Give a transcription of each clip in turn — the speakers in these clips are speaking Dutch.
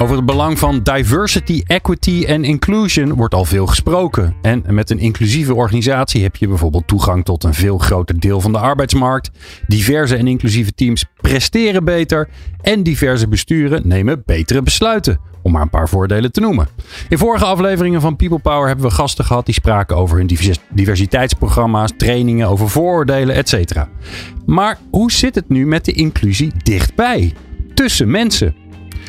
Over het belang van diversity, equity en inclusion wordt al veel gesproken. En met een inclusieve organisatie heb je bijvoorbeeld toegang tot een veel groter deel van de arbeidsmarkt. Diverse en inclusieve teams presteren beter. En diverse besturen nemen betere besluiten. Om maar een paar voordelen te noemen. In vorige afleveringen van People Power hebben we gasten gehad die spraken over hun diversiteitsprogramma's, trainingen, over vooroordelen, etc. Maar hoe zit het nu met de inclusie dichtbij? Tussen mensen.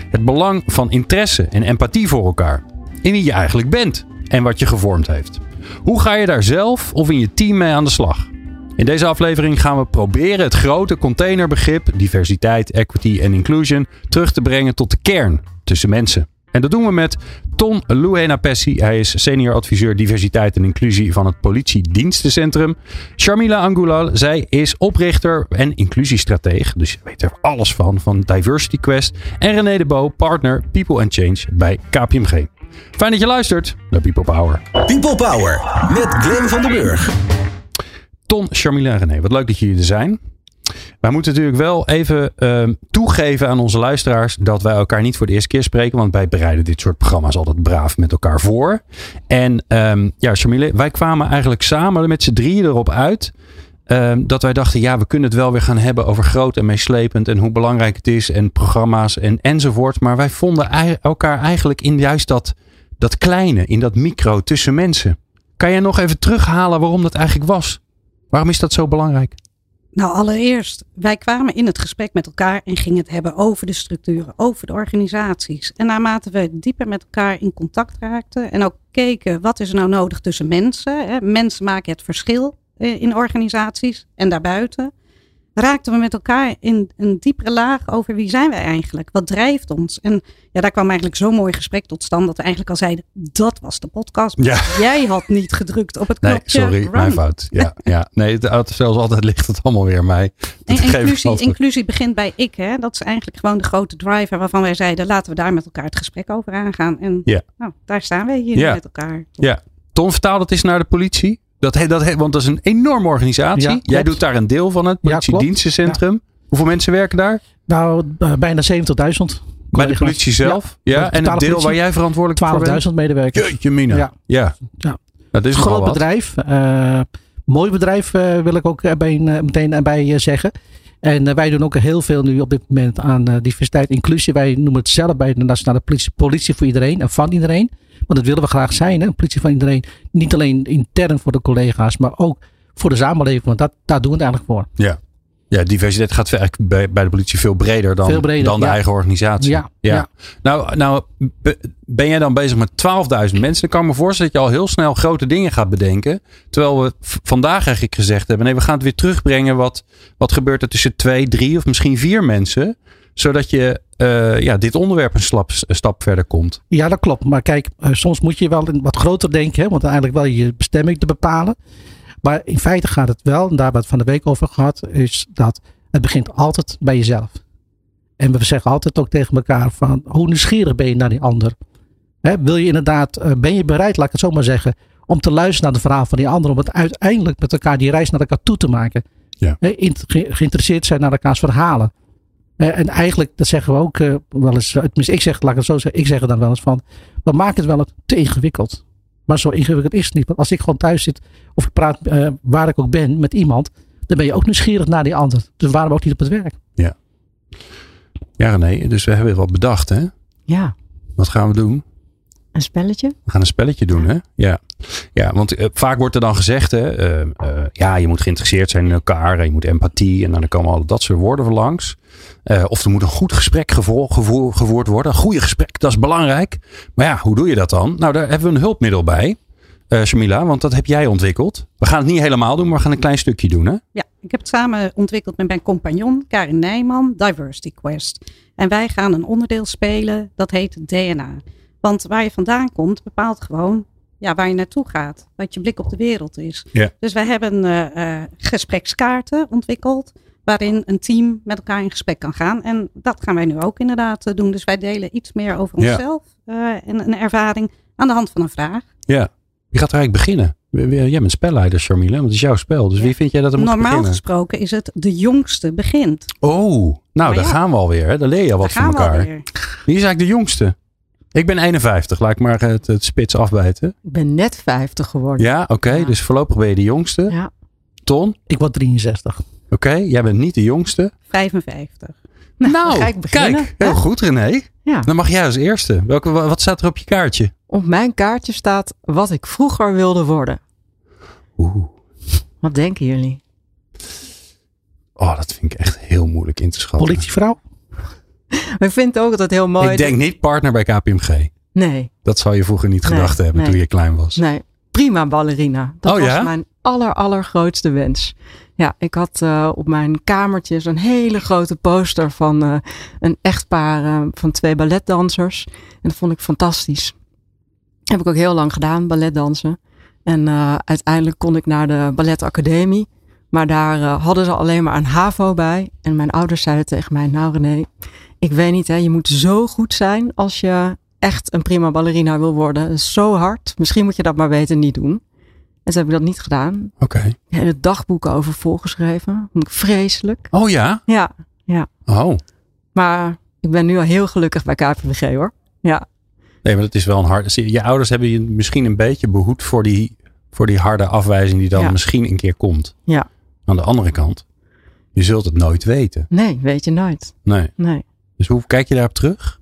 Het belang van interesse en empathie voor elkaar. In wie je eigenlijk bent en wat je gevormd heeft. Hoe ga je daar zelf of in je team mee aan de slag? In deze aflevering gaan we proberen het grote containerbegrip diversiteit, equity en inclusion terug te brengen tot de kern tussen mensen. En dat doen we met Ton Luena Pessi. Hij is senior adviseur diversiteit en inclusie van het politiedienstencentrum. Sharmila Angulal, zij is oprichter en inclusiestratege. Dus je weet er alles van, van Diversity Quest. En René de Bo, partner People and Change bij KPMG. Fijn dat je luistert naar People Power. People Power met Glenn van den Burg. Ton, Sharmila en René, wat leuk dat jullie er zijn. Wij moeten natuurlijk wel even uh, toegeven aan onze luisteraars dat wij elkaar niet voor de eerste keer spreken. Want wij bereiden dit soort programma's altijd braaf met elkaar voor. En um, ja, Shamile, wij kwamen eigenlijk samen met z'n drieën erop uit. Um, dat wij dachten, ja, we kunnen het wel weer gaan hebben over groot en meeslepend. En hoe belangrijk het is. En programma's en, enzovoort. Maar wij vonden elkaar eigenlijk in juist dat, dat kleine, in dat micro tussen mensen. Kan jij nog even terughalen waarom dat eigenlijk was? Waarom is dat zo belangrijk? Nou, allereerst, wij kwamen in het gesprek met elkaar en gingen het hebben over de structuren, over de organisaties. En naarmate we dieper met elkaar in contact raakten en ook keken wat is er nou nodig tussen mensen. Hè? Mensen maken het verschil eh, in organisaties en daarbuiten raakten we met elkaar in een diepere laag over wie zijn wij eigenlijk? Wat drijft ons? En ja, daar kwam eigenlijk zo'n mooi gesprek tot stand dat we eigenlijk al zeiden, dat was de podcast. Ja. Jij had niet gedrukt op het knopje. Nee, sorry, mijn fout. Ja, ja. Nee, het, zelfs altijd ligt het allemaal weer mij. En inclusie, inclusie begint bij ik. Hè? Dat is eigenlijk gewoon de grote driver waarvan wij zeiden, laten we daar met elkaar het gesprek over aangaan. En ja. nou, daar staan we hier met elkaar. Ja. Tom, vertaal dat eens naar de politie. Dat, dat, want dat is een enorme organisatie. Jij doet daar een deel van het politiedienstencentrum. Hoeveel mensen werken daar? Nou, bijna 70.000. Bij de politie zelf? Ja, en het deel waar jij verantwoordelijk voor bent? 12.000 medewerkers. Jeetje mina. Ja. ja. ja. Dat is een groot bedrijf. Uh, mooi bedrijf uh, wil ik ook erbij, uh, meteen bij zeggen. En wij doen ook heel veel nu op dit moment aan diversiteit inclusie. Wij noemen het zelf bij de Nationale Politie politie voor iedereen en van iedereen. Want dat willen we graag zijn. Hè? Een politie van iedereen. Niet alleen intern voor de collega's, maar ook voor de samenleving. Want dat, daar doen we het eigenlijk voor. Ja. Ja, diversiteit gaat eigenlijk bij, bij de politie veel breder dan, veel breder, dan de eigen organisatie. Ja, ja. Nou, nou, ben jij dan bezig met 12.000 mensen? Dan kan ik me voorstellen dat je al heel snel grote dingen gaat bedenken. Terwijl we vandaag eigenlijk gezegd hebben: nee, we gaan het weer terugbrengen. Wat, wat gebeurt er tussen twee, drie of misschien vier mensen? Zodat je uh, ja, dit onderwerp een stap, stap verder komt. Ja, dat klopt. Maar kijk, uh, soms moet je wel wat groter denken. Hè, want eigenlijk wel je bestemming te bepalen. Maar in feite gaat het wel, en daar hebben we het van de week over gehad, is dat het begint altijd bij jezelf. En we zeggen altijd ook tegen elkaar van, hoe nieuwsgierig ben je naar die ander? Hè, wil je inderdaad, uh, ben je bereid, laat ik het zo maar zeggen, om te luisteren naar de verhaal van die ander, om het uiteindelijk met elkaar die reis naar elkaar toe te maken? Ja. Hè, geïnteresseerd zijn naar elkaars verhalen. Uh, en eigenlijk, dat zeggen we ook uh, wel eens, tenminste ik zeg, laat ik het zo zeggen, ik zeg het dan wel eens van, we maken het wel te ingewikkeld. Maar zo ingewikkeld is het niet. Want als ik gewoon thuis zit of ik praat uh, waar ik ook ben met iemand, dan ben je ook nieuwsgierig naar die ander. Dus waarom ook niet op het werk? Ja. Ja, René, dus we hebben wat bedacht, hè? Ja. Wat gaan we doen? Een spelletje? We gaan een spelletje doen, hè? Ja. Ja, want uh, vaak wordt er dan gezegd, hè, uh, uh, ja, je moet geïnteresseerd zijn in elkaar, en je moet empathie, en dan komen al dat soort woorden voor langs. of er moet een goed gesprek gevo gevoerd worden. Een goede gesprek, dat is belangrijk. Maar ja, hoe doe je dat dan? Nou, daar hebben we een hulpmiddel bij, Shamila, want dat heb jij ontwikkeld. We gaan het niet helemaal doen, maar we gaan een klein stukje doen, hè? Ja, ik heb het samen ontwikkeld met mijn compagnon Karin Nijman, Diversity Quest. En wij gaan een onderdeel spelen, dat heet DNA. Want waar je vandaan komt bepaalt gewoon ja, waar je naartoe gaat. Wat je blik op de wereld is. Ja. Dus wij hebben eh, eh, gesprekskaarten ontwikkeld. Waarin een team met elkaar in gesprek kan gaan. En dat gaan wij nu ook inderdaad eh, doen. Dus wij delen iets meer over onszelf. en een ervaring aan de hand van een vraag. Ja. Wie gaat er eigenlijk beginnen? Jij bent spelleider, Charmile, want het is jouw spel. Dus Ja. wie vind jij dat er moet Normaal beginnen? gesproken is het de jongste begint. Oh, nou, Maar daar ja. gaan we alweer. Hè? Daar leer je al wat Daar van gaan we elkaar. alweer. Wie is eigenlijk de jongste? Ik ben 51. Laat ik maar het, het spits afbijten. Ik ben net 50 geworden. Ja, oké. Ja. Dus voorlopig ben je de jongste. Ja. Ton, Ik word 63. oké. Jij bent niet de jongste. 55. Nou, Nou, ik beginnen, kijk. Heel goed, René. Ja. Dan mag jij als eerste. Welke, wa- wat staat er op je kaartje? Op mijn kaartje staat wat ik vroeger wilde worden. Oeh. Wat denken jullie? Oh, dat vind ik echt heel moeilijk in te schatten. Politievrouw? Maar ik vind het ook altijd heel mooi. Ik denk niet partner bij KPMG. Nee, Dat zou je vroeger niet Nee, gedacht hebben nee. toen je klein was. nee. Prima ballerina. Dat Oh, was ja? mijn aller, allergrootste wens. Ja, ik had eh, op mijn kamertje zo'n hele grote poster van eh, een echtpaar eh, van twee balletdansers. En dat vond ik fantastisch. Heb ik ook heel lang gedaan, balletdansen. En uiteindelijk kon ik naar de balletacademie. Maar daar hadden ze alleen maar een HAVO bij. En mijn ouders zeiden tegen mij, nou René, ik weet niet hè, je moet zo goed zijn als je echt een prima ballerina wil worden. Zo hard. Misschien moet je dat maar beter niet doen. En ze hebben dat niet gedaan. Oké. Hele dagboeken over volgeschreven. Vond ik vreselijk. Oh ja? Ja, Oh. maar ik ben nu al heel gelukkig bij KPMG hoor. Ja, Nee, maar dat is wel een hard. Je ouders hebben je misschien een beetje behoed voor die, voor die harde afwijzing die dan Ja. misschien een keer komt. Ja. Aan de andere kant, je zult het nooit weten. nee, weet je nooit. Nee. Nee. Dus hoe kijk je daarop terug?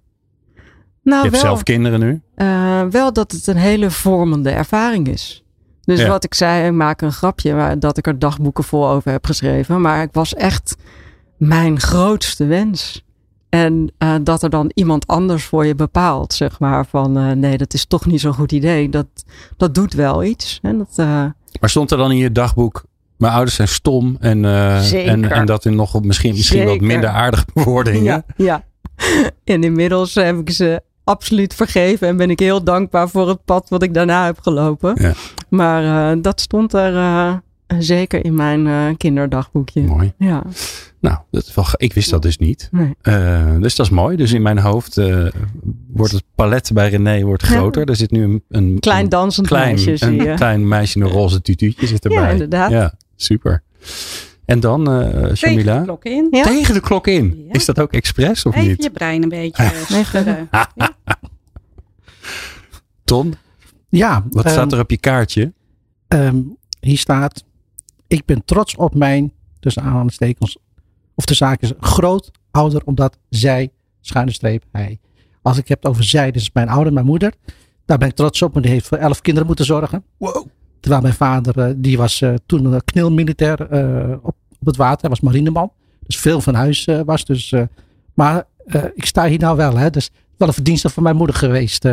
Nou, je hebt wel, zelf kinderen nu. eh, wel dat het een hele vormende ervaring is. Dus Ja. wat ik zei, ik maak een grapje maar dat ik er dagboeken vol over heb geschreven. Maar ik was echt mijn grootste wens. En eh, dat er dan iemand anders voor je bepaalt, zeg maar, van eh, nee, dat is toch niet zo'n goed idee. Dat, dat doet wel iets. En dat, Maar stond er dan in je dagboek, mijn ouders zijn stom en, eh, en, en dat in nog misschien, misschien wat minder aardige bewoordingen. Ja, ja. En inmiddels heb ik ze absoluut vergeven en ben ik heel dankbaar voor het pad wat ik daarna heb gelopen. Ja. Maar eh, dat stond er eh, zeker in mijn kinderdagboekje. Mooi. Ja, Nou, dat is wel, ge- ik wist dat dus niet. nee. Dus dat is mooi. Dus in mijn hoofd wordt het palet bij René wordt Ja. groter. Er zit nu een, een Klein een dansend klein, meisje zie een je. klein meisje in een roze tutuutje zit erbij. Ja, inderdaad. Ja, super. En dan, eh Tegen de Shamila? klok in. Ja. Tegen de klok in. Ja. Is dat ook expres of Even niet? je brein een beetje schudden. Ton, Ja. wat ehm, staat er op je kaartje? ehm, hier staat, ik ben trots op mijn, tussen aanhalingstekens, of de zaak is grootouder, omdat zij, schuine streep, hij. Als ik heb het over zij, dus mijn ouder, mijn moeder, daar ben ik trots op, want die heeft voor elf kinderen moeten zorgen. Wow. Terwijl mijn vader, eh, die was eh, toen een knilmilitair eh, op, op het water. Hij was marineman. Dus veel van huis was. Dus, maar ik sta hier nou wel. Hè, dus wel een verdienste van mijn moeder geweest.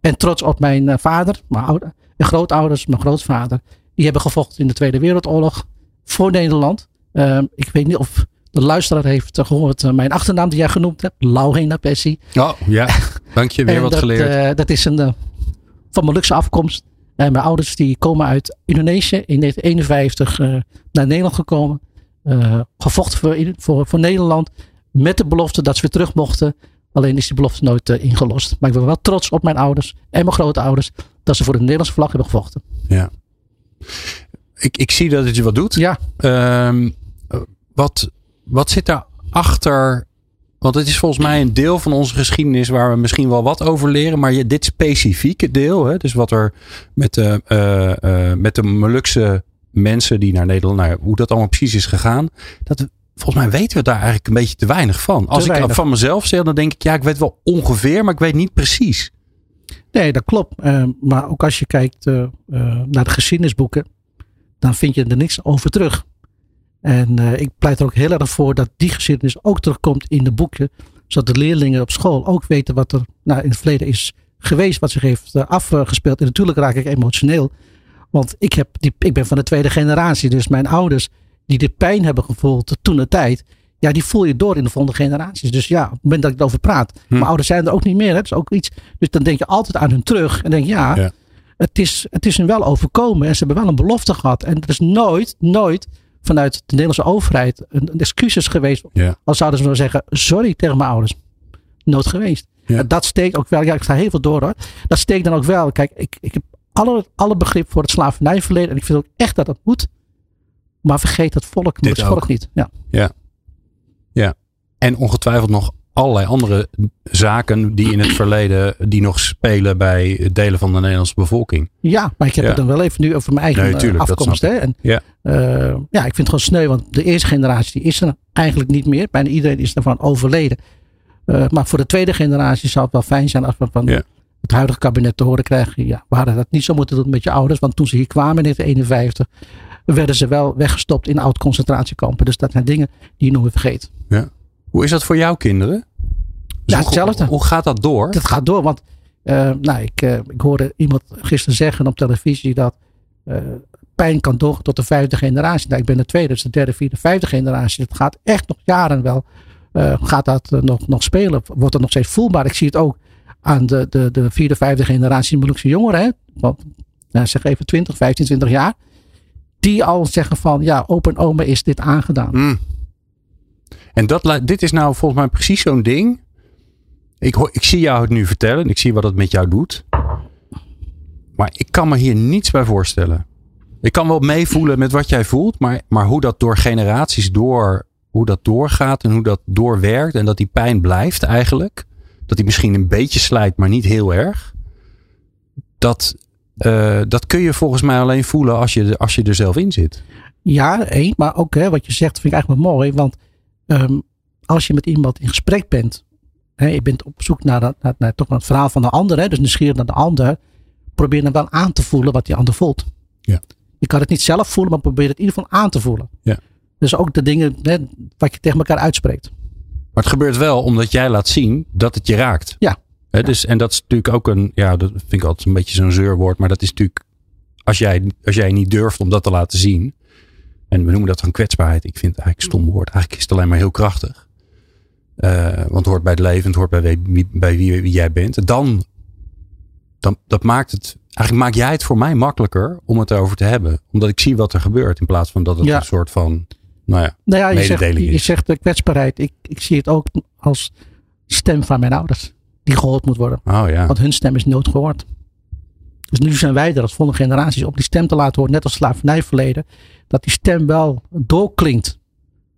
en trots op mijn vader, mijn ouder, en grootouders, mijn grootvader. Die hebben gevochten in de Tweede Wereldoorlog voor Nederland. Ik weet niet of de luisteraar heeft eh, gehoord eh, mijn achternaam die jij genoemd hebt. Lauhena Pessi. Oh, ja. Dank je, weer wat dat, geleerd. dat is een, van Molukse afkomst. En mijn ouders die komen uit Indonesië in 1951 eh, naar Nederland gekomen. Eh, gevochten voor, voor, voor Nederland. Met de belofte dat ze weer terug mochten. Alleen is die belofte nooit eh, ingelost. Maar ik ben wel trots op mijn ouders en mijn grootouders. Dat ze voor de Nederlandse vlag hebben gevochten. ik, ik zie dat het je wat doet. Ja, Ehm, wat, wat zit daarachter? Want het is volgens mij een deel van onze geschiedenis waar we misschien wel wat over leren. Maar je, dit specifieke deel, hè, dus wat er met de, eh, eh, met de Molukse mensen die naar Nederland, nou, hoe dat allemaal precies is gegaan. Dat, volgens mij weten we daar eigenlijk een beetje te weinig van. Als ik weinig. van mezelf zeg, dan denk ik, ja, ik weet wel ongeveer, maar ik weet niet precies. nee, dat klopt. Eh, maar ook als je kijkt naar de geschiedenisboeken. Dan vind je er niks over terug. En eh, ik pleit er ook heel erg voor dat die geschiedenis ook terugkomt in de boeken. Zodat de leerlingen op school ook weten wat er nou, in het verleden is geweest. Wat zich heeft eh, afgespeeld. En natuurlijk raak ik emotioneel. Want ik, heb die, ik ben van de tweede generatie. Dus mijn ouders die de pijn hebben gevoeld toen de tijd. Ja, die voel je door in de volgende generaties. Dus ja, op het moment dat ik erover praat. Hm. Mijn ouders zijn er ook niet meer. Hè? Dat is ook iets. Dus dan denk je altijd aan hun terug. En denk ja, Ja. het is, het is hun wel overkomen en ze hebben wel een belofte gehad. En er is nooit, nooit vanuit de Nederlandse overheid een, een excuses geweest. Ja. Als zouden ze maar zeggen, sorry tegen mijn ouders. Nooit geweest. Ja. En dat steekt ook wel, ja ik sta heel veel door hoor. Dat steekt dan ook wel. Kijk, ik, ik heb alle, alle begrip voor het slavernijverleden. En ik vind ook echt dat dat moet. Maar vergeet het volk, Dit het volk ook. niet. Ja. En ongetwijfeld nog allerlei andere zaken die in het verleden die nog spelen bij delen van de Nederlandse bevolking. Ja, maar ik heb Ja. het dan wel even nu over mijn eigen Nee, eh, tuurlijk, afkomst. Hè? En, Ja. eh, ja, ik vind het gewoon sneu, want de eerste generatie die is er eigenlijk niet meer. Bijna iedereen is ervan overleden. Eh, maar voor de tweede generatie zou het wel fijn zijn als we van Ja. het huidige kabinet te horen krijgen. Ja, we hadden dat niet zo moeten doen met je ouders, want toen ze hier kwamen in 1951 werden ze wel weggestopt in oud concentratiekampen. Dus dat zijn dingen die je nooit vergeet. Hoe is dat voor jouw kinderen? Ja, hoe- hetzelfde. Hoe gaat dat door? Dat gaat door, want eh, nou, ik, eh, ik hoorde iemand gisteren zeggen op televisie dat eh, pijn kan doorgaan tot de vijfde generatie. Nou, ik ben de tweede, dus de derde, vierde, vijfde generatie. Dat gaat echt nog jaren wel. gaat dat nog, nog spelen? Wordt het nog steeds voelbaar? Ik zie het ook aan de, de, de vierde, vijfde generatie Molukse jongeren. Hè? Want, nou, zeg even 20, 15, 20 jaar. Die al zeggen van ja, opa en oma is dit aangedaan. Mm. En dat, dit is nou volgens mij precies zo'n ding. Ik, ik zie jou het nu vertellen. en Ik zie wat het met jou doet. Maar ik kan me hier niets bij voorstellen. Ik kan wel meevoelen met wat jij voelt. Maar, maar hoe dat door generaties door... Hoe dat doorgaat en hoe dat doorwerkt. En dat die pijn blijft eigenlijk. Dat die misschien een beetje slijt, maar niet heel erg. Dat, eh, dat kun je volgens mij alleen voelen als je, als je er zelf in zit. Ja, één. Maar ook wat je zegt vind ik eigenlijk wel mooi. Want ehm, als je met iemand in gesprek bent. Hè, je bent op zoek naar, dat- naar, naar toch naar het verhaal van de ander. Hè, dus nieuwsgierig naar de ander. Probeer dan wel aan te voelen wat die ander voelt. Ja. Je kan het niet zelf voelen, maar probeer het in ieder geval aan te voelen. Ja. Dus ook de dingen hè, wat je tegen elkaar uitspreekt. Maar het gebeurt wel omdat jij laat zien dat het je raakt. Ja. Hè, dus, en dat is natuurlijk ook een, ja, dat vind ik altijd een beetje zo'n zeurwoord. Maar dat is natuurlijk, als jij, als jij niet durft om dat te laten zien. En we noemen dat dan kwetsbaarheid. Ik vind het eigenlijk een stom woord. Eigenlijk is het alleen maar heel krachtig. Eh, want het hoort bij het leven, het hoort bij wie, bij wie, wie jij bent. Dan, dan, dat maakt het, eigenlijk maak jij het voor mij makkelijker om het erover te hebben. Omdat ik zie wat er gebeurt in plaats van dat het Ja. een soort van, nou ja, Nou ja, je zegt, Mededeling je is. zegt de kwetsbaarheid. Ik, ik zie het ook als stem van mijn ouders. Die gehoord moet worden. oh ja. Want hun stem is nooit gehoord. Dus nu zijn wij er als volgende generaties om die stem te laten horen, net als slavernijverleden, dat die stem wel doorklinkt.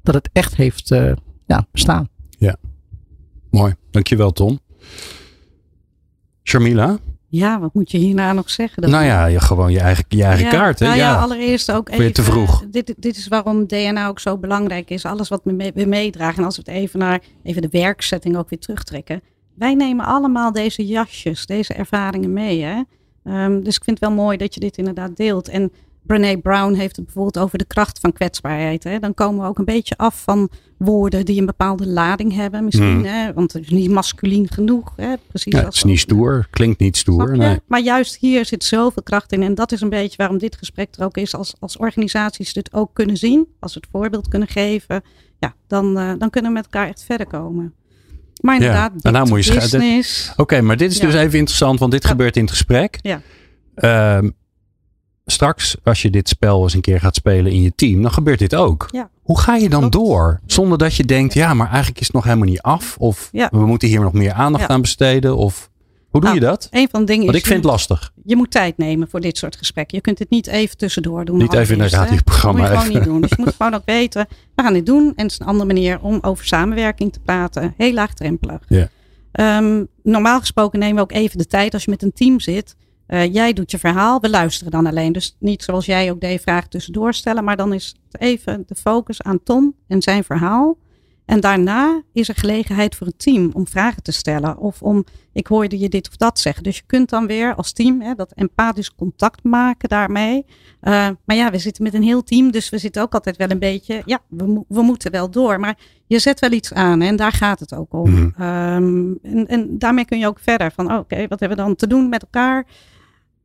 Dat het echt heeft eh, ja, bestaan. Mooi. Dankjewel Tom. Sharmila? Ja, wat moet je hierna nog zeggen? Dat- Nou ja, je, gewoon je eigen, je eigen kaart. Hè? Nou ja, ja. allereerst ook even. te vroeg? Dit, dit is waarom DNA ook zo belangrijk is. Alles wat we, mee, we meedragen. En als we het even naar even de werkzetting ook weer terugtrekken. Wij nemen allemaal deze jasjes, deze ervaringen mee. Hè? Ehm, dus ik vind het wel mooi dat je dit inderdaad deelt. En Brené Brown heeft het bijvoorbeeld over de kracht van kwetsbaarheid. Hè? Dan komen we ook een beetje af van woorden die een bepaalde lading hebben. Misschien, Hmm. hè? want het is niet masculien genoeg. Hè? Precies Ja, als het is niet stoer. Klinkt niet stoer. Nee. Maar juist hier zit zoveel kracht in. En dat is een beetje waarom dit gesprek er ook is. Als, als organisaties dit ook kunnen zien. Als we het voorbeeld kunnen geven. Ja, dan, eh, dan kunnen we met elkaar echt verder komen. Maar inderdaad, nou moet je business. Oké, maar dit is Ja. dus even interessant, want dit Ja. gebeurt in het gesprek. Ja. Ehm, straks, als je dit spel eens een keer gaat spelen in je team, dan gebeurt dit ook. Ja. Hoe ga je dan Klopt. door? Zonder dat je denkt, ja, maar eigenlijk is het nog helemaal niet af. Of Ja. we moeten hier nog meer aandacht Ja. aan besteden. Of hoe doe Nou, je dat? Een van de dingen Want is, ik vind het lastig. je moet tijd nemen voor dit soort gesprekken. Je kunt het niet even tussendoor doen. Niet even in een radioprogramma Dat moet je gewoon niet doen. Dus je moet gewoon ook weten, we gaan dit doen. En het is een andere manier om over samenwerking te praten. Heel laagdrempelig. Ja. Ehm, normaal gesproken nemen we ook even de tijd als je met een team zit. Eh, jij doet je verhaal, we luisteren dan alleen. Dus niet zoals jij ook deed, vragen tussendoor stellen. Maar dan is het even de focus aan Tom en zijn verhaal. En daarna is er gelegenheid voor het team om vragen te stellen. Of om, ik hoorde je dit of dat zeggen. Dus je kunt dan weer als team hè, dat empathisch contact maken daarmee. Eh, maar ja, we zitten met een heel team. Dus we zitten ook altijd wel een beetje, ja, we, we moeten wel door. Maar je zet wel iets aan hè, en daar gaat het ook om. Mhm. Ehm, en, en daarmee kun je ook verder van, oh, oké, wat hebben we dan te doen met elkaar?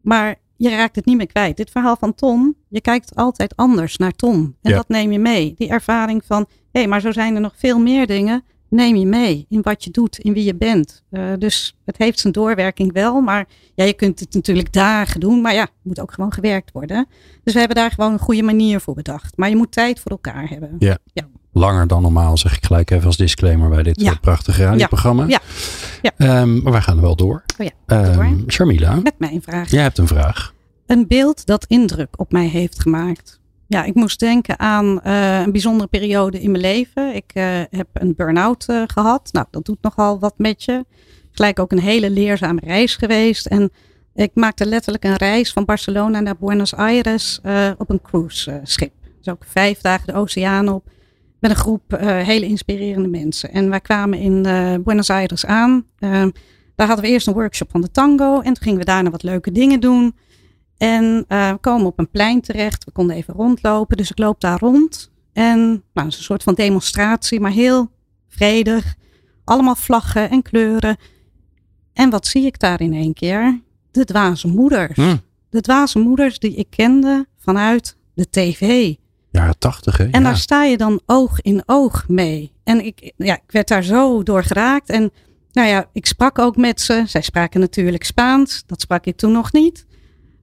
Maar je raakt het niet meer kwijt. Dit verhaal van Tom, je kijkt altijd anders naar Tom. En Ja. dat neem je mee. Die ervaring van, hé, hey, maar zo zijn er nog veel meer dingen neem je mee in wat je doet, in wie je bent. Uh, dus het heeft zijn doorwerking wel, maar ja, je kunt het natuurlijk dagen doen, maar ja, het moet ook gewoon gewerkt worden. Dus we hebben daar gewoon een goede manier voor bedacht. Maar je moet tijd voor elkaar hebben. Ja. ja. Langer dan normaal, zeg ik gelijk even als disclaimer bij dit ja. prachtige radioprogramma. Ja. ja. Um, maar wij gaan er wel door. Oh ja, um, door. Sharmila. Met mijn vraag. Jij hebt een vraag. Een beeld dat indruk op mij heeft gemaakt. Ja, ik moest denken aan uh, een bijzondere periode in mijn leven. Ik uh, heb een burn-out uh, gehad. Nou, dat doet nogal wat met je. Gelijk ook een hele leerzame reis geweest. En ik maakte letterlijk een reis van Barcelona naar Buenos Aires op een cruiseschip. Dus ook vijf dagen de oceaan op. Met een groep hele inspirerende mensen. En wij kwamen in Buenos Aires aan. daar hadden we eerst een workshop van de tango. En toen gingen we daarna wat leuke dingen doen. En uh, we komen op een plein terecht. We konden even rondlopen. Dus ik loop daar rond. En nou, het is een soort van demonstratie, maar heel vredig. Allemaal vlaggen en kleuren. En wat zie ik daar in één keer? De dwaze moeders. Hmm. De dwaze moeders die ik kende vanuit de tv. Tachtig, hè? En daar sta je dan oog in oog mee. En ik, ja, ik werd daar zo door geraakt. En nou ja, ik sprak ook met ze. Zij spraken natuurlijk Spaans. Dat sprak ik toen nog niet.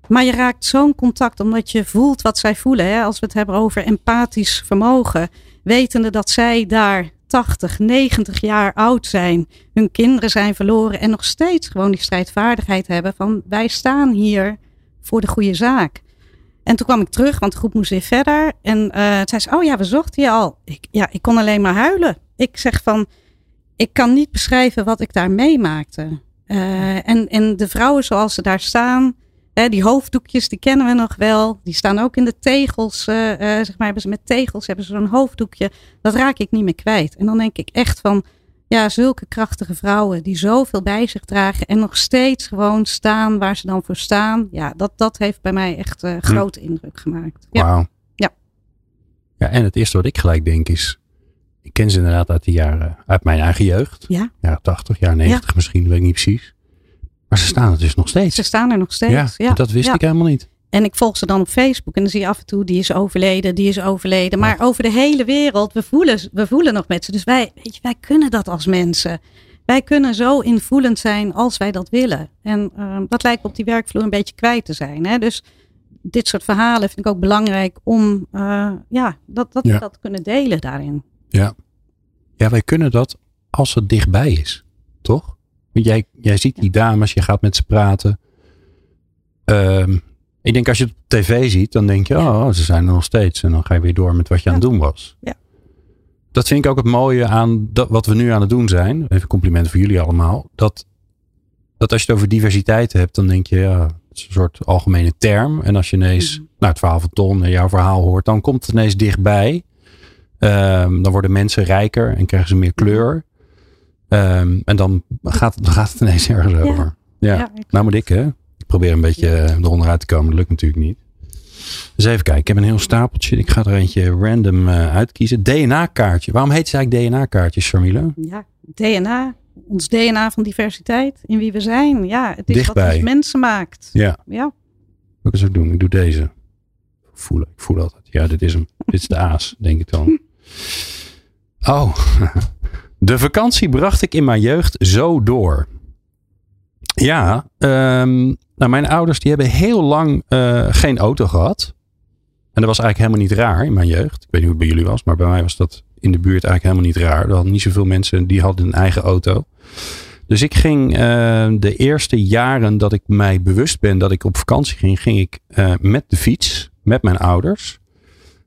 Maar je raakt zo'n contact omdat je voelt wat zij voelen. Hè? Als we het hebben over empathisch vermogen. Wetende dat zij daar 80, 90 jaar oud zijn. Hun kinderen zijn verloren. En nog steeds gewoon die strijdvaardigheid hebben van wij staan hier voor de goede zaak. En toen kwam ik terug, want de groep moest weer verder. En uh, zei ze, oh ja, we zochten je al. Ik, ja, ik kon alleen maar huilen. Ik zeg van, ik kan niet beschrijven wat ik daar meemaakte. Uh, en, en de vrouwen zoals ze daar staan, die hoofddoekjes, die kennen we nog wel. Die staan ook in de tegels. Uh, zeg maar, hebben ze met tegels hebben ze zo'n hoofddoekje. Dat raak ik niet meer kwijt. En dan denk ik echt van, ja, zulke krachtige vrouwen die zoveel bij zich dragen en nog steeds gewoon staan waar ze dan voor staan. Ja, dat, dat heeft bij mij echt uh, grote hm. indruk gemaakt. Ja. Wauw. Ja. Ja, en het eerste wat ik gelijk denk is, ik ken ze inderdaad uit de jaren, uit mijn eigen jeugd. Ja. Jaren 80, jaren 90 ja. misschien, weet ik niet precies. Maar ze staan er dus nog steeds. Ze staan er nog steeds. Ja, dat wist ik helemaal niet. En ik volg ze dan op Facebook en dan zie je af en toe die is overleden, die is overleden. Maar over de hele wereld, we voelen, we voelen nog met ze. Dus wij, weet je, wij kunnen dat als mensen. Wij kunnen zo invoelend zijn als wij dat willen. En uh, dat lijkt op die werkvloer een beetje kwijt te zijn. Hè? Dus dit soort verhalen vind ik ook belangrijk om uh, ja, dat, dat, ja. dat kunnen delen daarin. Ja. ja, wij kunnen dat als het dichtbij is, toch? Jij, jij ziet die dames, je gaat met ze praten. Um, ik denk als je het op tv ziet, dan denk je, oh, ze zijn er nog steeds. En dan ga je weer door met wat je aan het doen was. Ja. Dat vind ik ook het mooie aan dat, wat we nu aan het doen zijn. Even complimenten voor jullie allemaal. Dat, dat als je het over diversiteit hebt, dan denk je, ja, het is een soort algemene term. En als je ineens mm. nou, het verhaal van Ton en jouw verhaal hoort, dan komt het ineens dichtbij. Um, dan worden mensen rijker en krijgen ze meer kleur. Um, en dan gaat, dan gaat het ineens ergens over. Ja. ja nou moet ik hè. Ik probeer een beetje ja. eronder uit te komen. Dat lukt natuurlijk niet. Dus even kijken. Ik heb een heel stapeltje. Ik ga er eentje random uh, uitkiezen. DNA-kaartje. Waarom heet ze eigenlijk DNA-kaartje, Sharmila? Ja, DNA. Ons DNA van diversiteit. In wie we zijn. Ja, het is Dichtbij. wat ons mensen maakt. Ja. ja. Wat ik eens ook doen? Ik doe deze. Voelen. Ik voel altijd. Ja, dit is hem. dit is de aas, denk ik dan. Oh. De vakantie bracht ik in mijn jeugd zo door. Ja, um, nou mijn ouders die hebben heel lang uh, geen auto gehad. En dat was eigenlijk helemaal niet raar in mijn jeugd. Ik weet niet hoe het bij jullie was, maar bij mij was dat in de buurt eigenlijk helemaal niet raar. Er hadden niet zoveel mensen die hadden een eigen auto. Dus ik ging uh, de eerste jaren dat ik mij bewust ben dat ik op vakantie ging, ging ik uh, met de fiets, met mijn ouders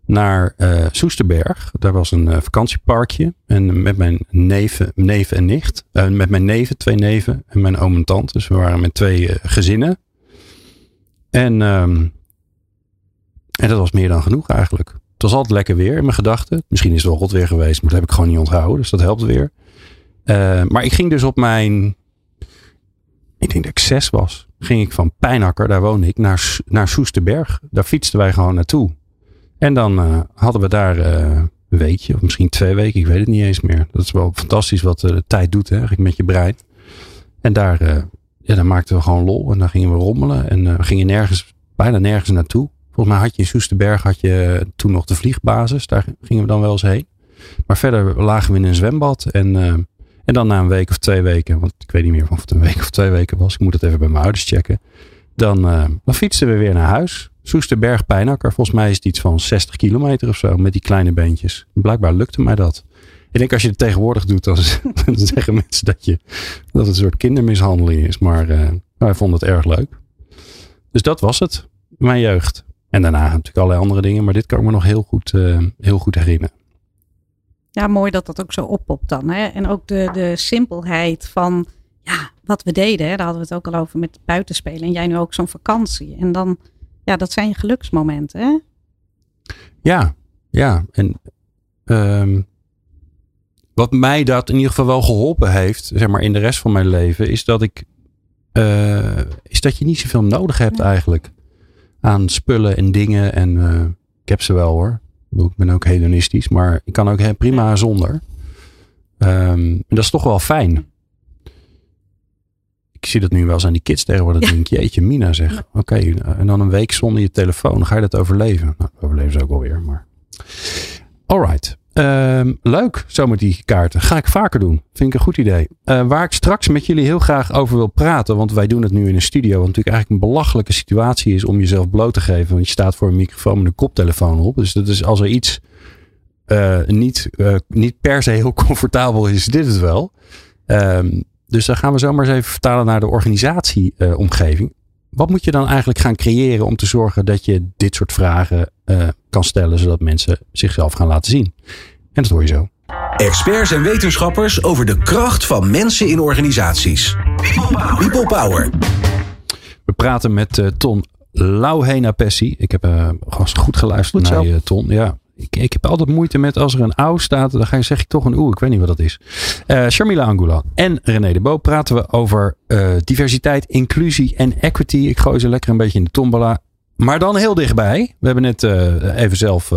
naar uh, Soesterberg. Daar was een uh, vakantieparkje. En met mijn neven, neven en nicht. Uh, met mijn neven, twee neven en mijn oom en tante. Dus we waren met twee gezinnen. En, um, en dat was meer dan genoeg eigenlijk. Het was altijd lekker weer in mijn gedachten. Misschien is het wel rot weer geweest, maar dat heb ik gewoon niet onthouden. Dus dat helpt weer. maar ik ging dus op mijn... Ik denk dat ik zes was. Ging ik van Pijnakker, daar woonde ik, naar, naar Soesterberg. Daar fietsten wij gewoon naartoe. En dan uh, hadden we daar uh, een weekje of misschien twee weken. Ik weet het niet eens meer. Dat is wel fantastisch wat uh, de tijd doet hè, met je brein. En daar, ja, daar maakten we gewoon lol. En dan gingen we rommelen. En we gingen nergens, bijna nergens naartoe. Volgens mij had je in Soesterberg had je toen nog de vliegbasis. Daar gingen we dan wel eens heen. Maar verder lagen we in een zwembad. En, eh, en dan na een week of twee weken, want ik weet niet meer of het een week of twee weken was. Ik moet het even bij mijn ouders checken. Dan, dan fietsten we weer naar huis. Soesterberg Pijnakker. Volgens mij is het iets van 60 kilometer of zo met die kleine beentjes. Blijkbaar lukte mij dat. Ik denk als je het tegenwoordig doet, dan, zeggen mensen dat, je, dat het een soort kindermishandeling is. Maar uh, wij vonden het erg leuk. Dus dat was het. Mijn jeugd. En daarna natuurlijk allerlei andere dingen. Maar dit kan ik me nog heel goed, uh, heel goed herinneren. Ja, mooi dat dat ook zo oppopt dan. Hè? En ook de, de simpelheid van ja, wat we deden. Hè? Daar hadden we het ook al over met buitenspelen. En jij nu ook zo'n vakantie. En dan, ja, dat zijn je geluksmomenten. Hè? Ja, ja. En um, wat mij dat in ieder geval wel geholpen heeft, zeg maar in de rest van mijn leven, is dat ik, uh, is dat je niet zoveel nodig hebt eigenlijk aan spullen en dingen. En uh, ik heb ze wel hoor. Ik ben ook hedonistisch, maar ik kan ook prima zonder. Um, en dat is toch wel fijn. Zie dat nu wel eens aan die kids tegenwoordig. Ja. denk ik, jeetje, Mina zeg. Oké, okay, en dan een week zonder je telefoon. Dan ga je dat overleven. Nou, overleven ze ook alweer, maar... Alright. Um, leuk, zo met die kaarten. Ga ik vaker doen. Vind ik een goed idee. Uh, waar ik straks met jullie heel graag over wil praten. Want wij doen het nu in een studio. Wat natuurlijk eigenlijk een belachelijke situatie is om jezelf bloot te geven. Want je staat voor een microfoon met een koptelefoon op. Dus dat is als er iets uh, niet, uh, niet per se heel comfortabel is, is dit het wel. Um, dus dan gaan we zomaar eens even vertalen naar de organisatieomgeving. Wat moet je dan eigenlijk gaan creëren om te zorgen dat je dit soort vragen uh, kan stellen, zodat mensen zichzelf gaan laten zien? En dat hoor je zo. Experts en wetenschappers over de kracht van mensen in organisaties. People Power. We praten met uh, Ton Lauhena Pessi. Ik heb uh, goed geluisterd goed naar je, Ton. Ja, ik, ik, heb altijd moeite met als er een ouw staat, dan ga je, zeg ik toch een oe. Ik weet niet wat dat is. Uh, Sharmila Angula en René de Bo praten we over uh, diversiteit, inclusie en equity. Ik gooi ze lekker een beetje in de tombola. Maar dan heel dichtbij. We hebben net uh, even zelf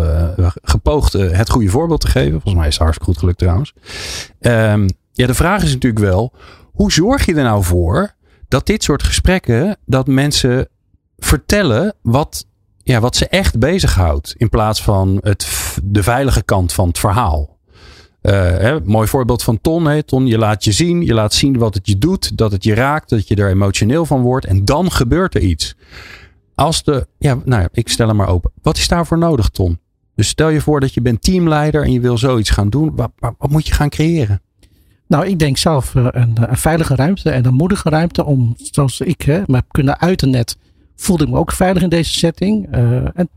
gepoogd het goede voorbeeld te geven. Volgens mij is het hartstikke goed gelukt trouwens. Um, ja, de vraag is natuurlijk wel, hoe zorg je er nou voor dat dit soort gesprekken, dat mensen vertellen wat ja, wat ze echt bezighoudt. In plaats van het, de veilige kant van het verhaal. Uh, hè, mooi voorbeeld van Ton. Hè. Ton, je laat je zien. Je laat zien wat het je doet. Dat het je raakt. Dat je er emotioneel van wordt. En dan gebeurt er iets. Als de, ja, nou ja, ik stel hem maar open. Wat is daarvoor nodig, Ton? Dus stel je voor dat je bent teamleider en je wil zoiets gaan doen. Wat, wat, moet je gaan creëren? Nou, ik denk zelf een, een, veilige ruimte en een moedige ruimte om, zoals ik hè, me kunnen uiten net, voelde ik me ook veilig in deze setting. Uh, en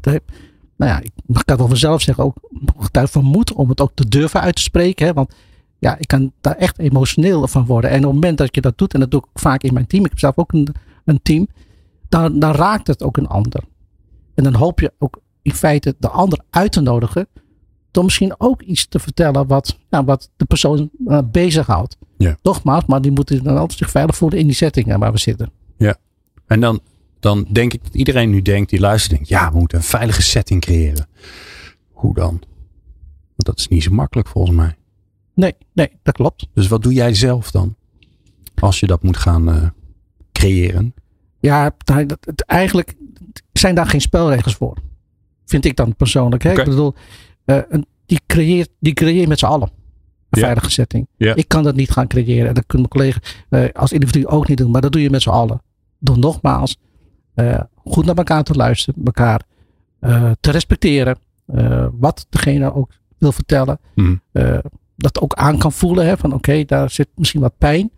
nou ja, ik kan wel vanzelf zeggen, ook getuige van moed om het ook te durven uit te spreken. Hè, want ja, ik kan daar echt emotioneel van worden. En op het moment dat je dat doet, en dat doe ik vaak in mijn team, ik heb zelf ook een, een team, dan, dan raakt het ook een ander. En dan hoop je ook in feite de ander uit te nodigen. Door misschien ook iets te vertellen wat, nou, wat de persoon uh, bezighoudt. Ja. Nogmaals, maar die moeten dan altijd zich veilig voelen in die setting waar we zitten. Ja. En dan dan denk ik dat iedereen nu denkt, die luistert, denkt, ja, we moeten een veilige setting creëren. Hoe dan? Want dat is niet zo makkelijk volgens mij. Nee, nee, dat klopt. Dus wat doe jij zelf dan? Als je dat moet gaan uh, creëren? Ja, het, eigenlijk zijn daar geen spelregels voor. Vind ik dan persoonlijk. Hè? Okay. Ik bedoel, uh, die, creëert, die creëer met z'n allen. Een veilige setting. Ja. Ik kan dat niet gaan creëren. En dat kunnen mijn collega's uh, als individu ook niet doen. Maar dat doe je met z'n allen. Door nogmaals uh, goed naar elkaar te luisteren, elkaar uh, te respecteren. Uh, wat degene ook wil vertellen. Mm. dat ook aan kan voelen. Hè, van oké, okay, daar zit misschien wat pijn.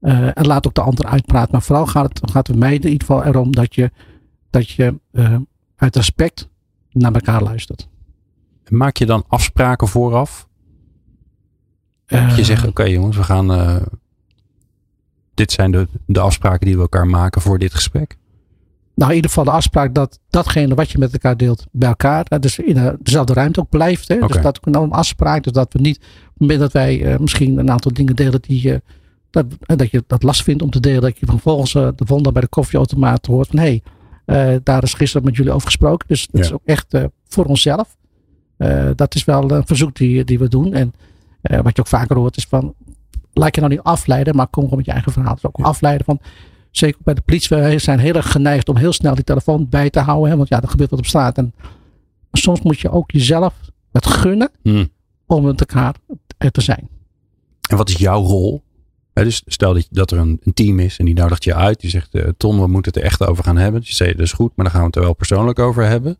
en laat ook de ander uitpraten. Maar vooral gaat het, gaat het mij in ieder geval erom dat je, dat je uit respect naar elkaar luistert. Maak je dan afspraken vooraf? Dat je zegt, oké okay, jongens, we gaan... dit zijn de, de afspraken die we elkaar maken voor dit gesprek. Nou, in ieder geval de afspraak dat datgene wat je met elkaar deelt bij elkaar, dus in dezelfde ruimte ook blijft. Hè? Okay. Dus dat ook een afspraak. Dus dat we niet, op het moment dat wij uh, misschien een aantal dingen delen die je, dat, dat je dat last vindt om te delen, dat je vervolgens uh, de volgende bij de koffieautomaat hoort van hé, hey, uh, daar is gisteren met jullie over gesproken. Dus dat Ja. is ook echt voor onszelf. dat is wel een verzoek die, die we doen. En wat je ook vaker hoort is van, laat je nou niet afleiden, maar kom gewoon met je eigen verhaal. Dus ook afleiden van, zeker bij de politie, we zijn heel erg geneigd om heel snel die telefoon bij te houden. Hè, want ja, er gebeurt wat op straat. En soms moet je ook jezelf het gunnen Mm. om met elkaar te zijn. En wat is jouw rol? dus stel dat, dat er een, een, team is en die nodigt je uit. Die zegt, uh, Ton, we moeten het er echt over gaan hebben. Dus je zegt, dat is goed, maar dan gaan we het er wel persoonlijk over hebben.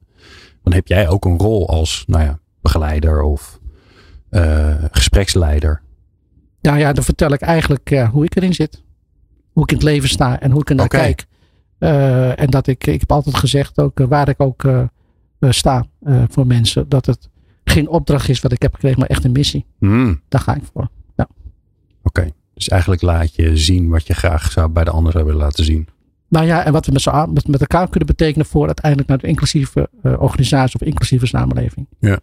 Dan heb jij ook een rol als nou ja, begeleider of uh, gespreksleider. Ja, ja, dan vertel ik eigenlijk uh, hoe ik erin zit. Hoe ik in het leven sta en hoe ik er naar okay. kijk. Uh, en dat ik, ik heb altijd gezegd ook waar ik ook sta voor mensen. Dat het geen opdracht is wat ik heb gekregen, maar echt een missie. Mm. Daar ga ik voor. Ja. Oké, okay. dus eigenlijk laat je zien wat je graag zou bij de ander zou willen laten zien. Nou ja, en wat we met, met, met elkaar kunnen betekenen voor uiteindelijk naar de inclusieve uh, organisatie of inclusieve samenleving. Ja.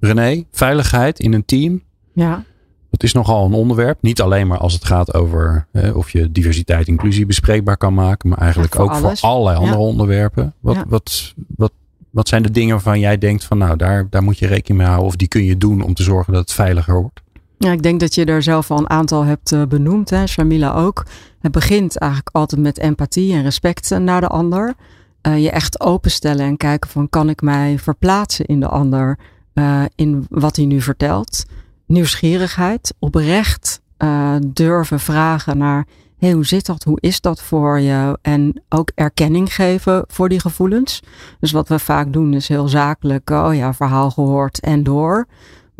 René, veiligheid in een team. Ja. Dat is nogal een onderwerp. Niet alleen maar als het gaat over hè, of je diversiteit en inclusie bespreekbaar kan maken, maar eigenlijk ja, voor ook alles. voor allerlei andere Ja. onderwerpen. Wat, Ja. wat, wat, wat zijn de dingen waarvan jij denkt van nou, daar, daar moet je rekening mee houden of die kun je doen om te zorgen dat het veiliger wordt? Ja, ik denk dat je er zelf al een aantal hebt eh, benoemd, hè, Shamila ook. Het begint eigenlijk altijd met empathie en respect naar de ander. Eh, je echt openstellen en kijken van kan ik mij verplaatsen in de ander, eh, in wat hij nu vertelt. Nieuwsgierigheid, oprecht eh, durven vragen naar hey, hoe zit dat, hoe is dat voor je? En ook erkenning geven voor die gevoelens. Dus wat we vaak doen is heel zakelijk, oh ja, verhaal gehoord en door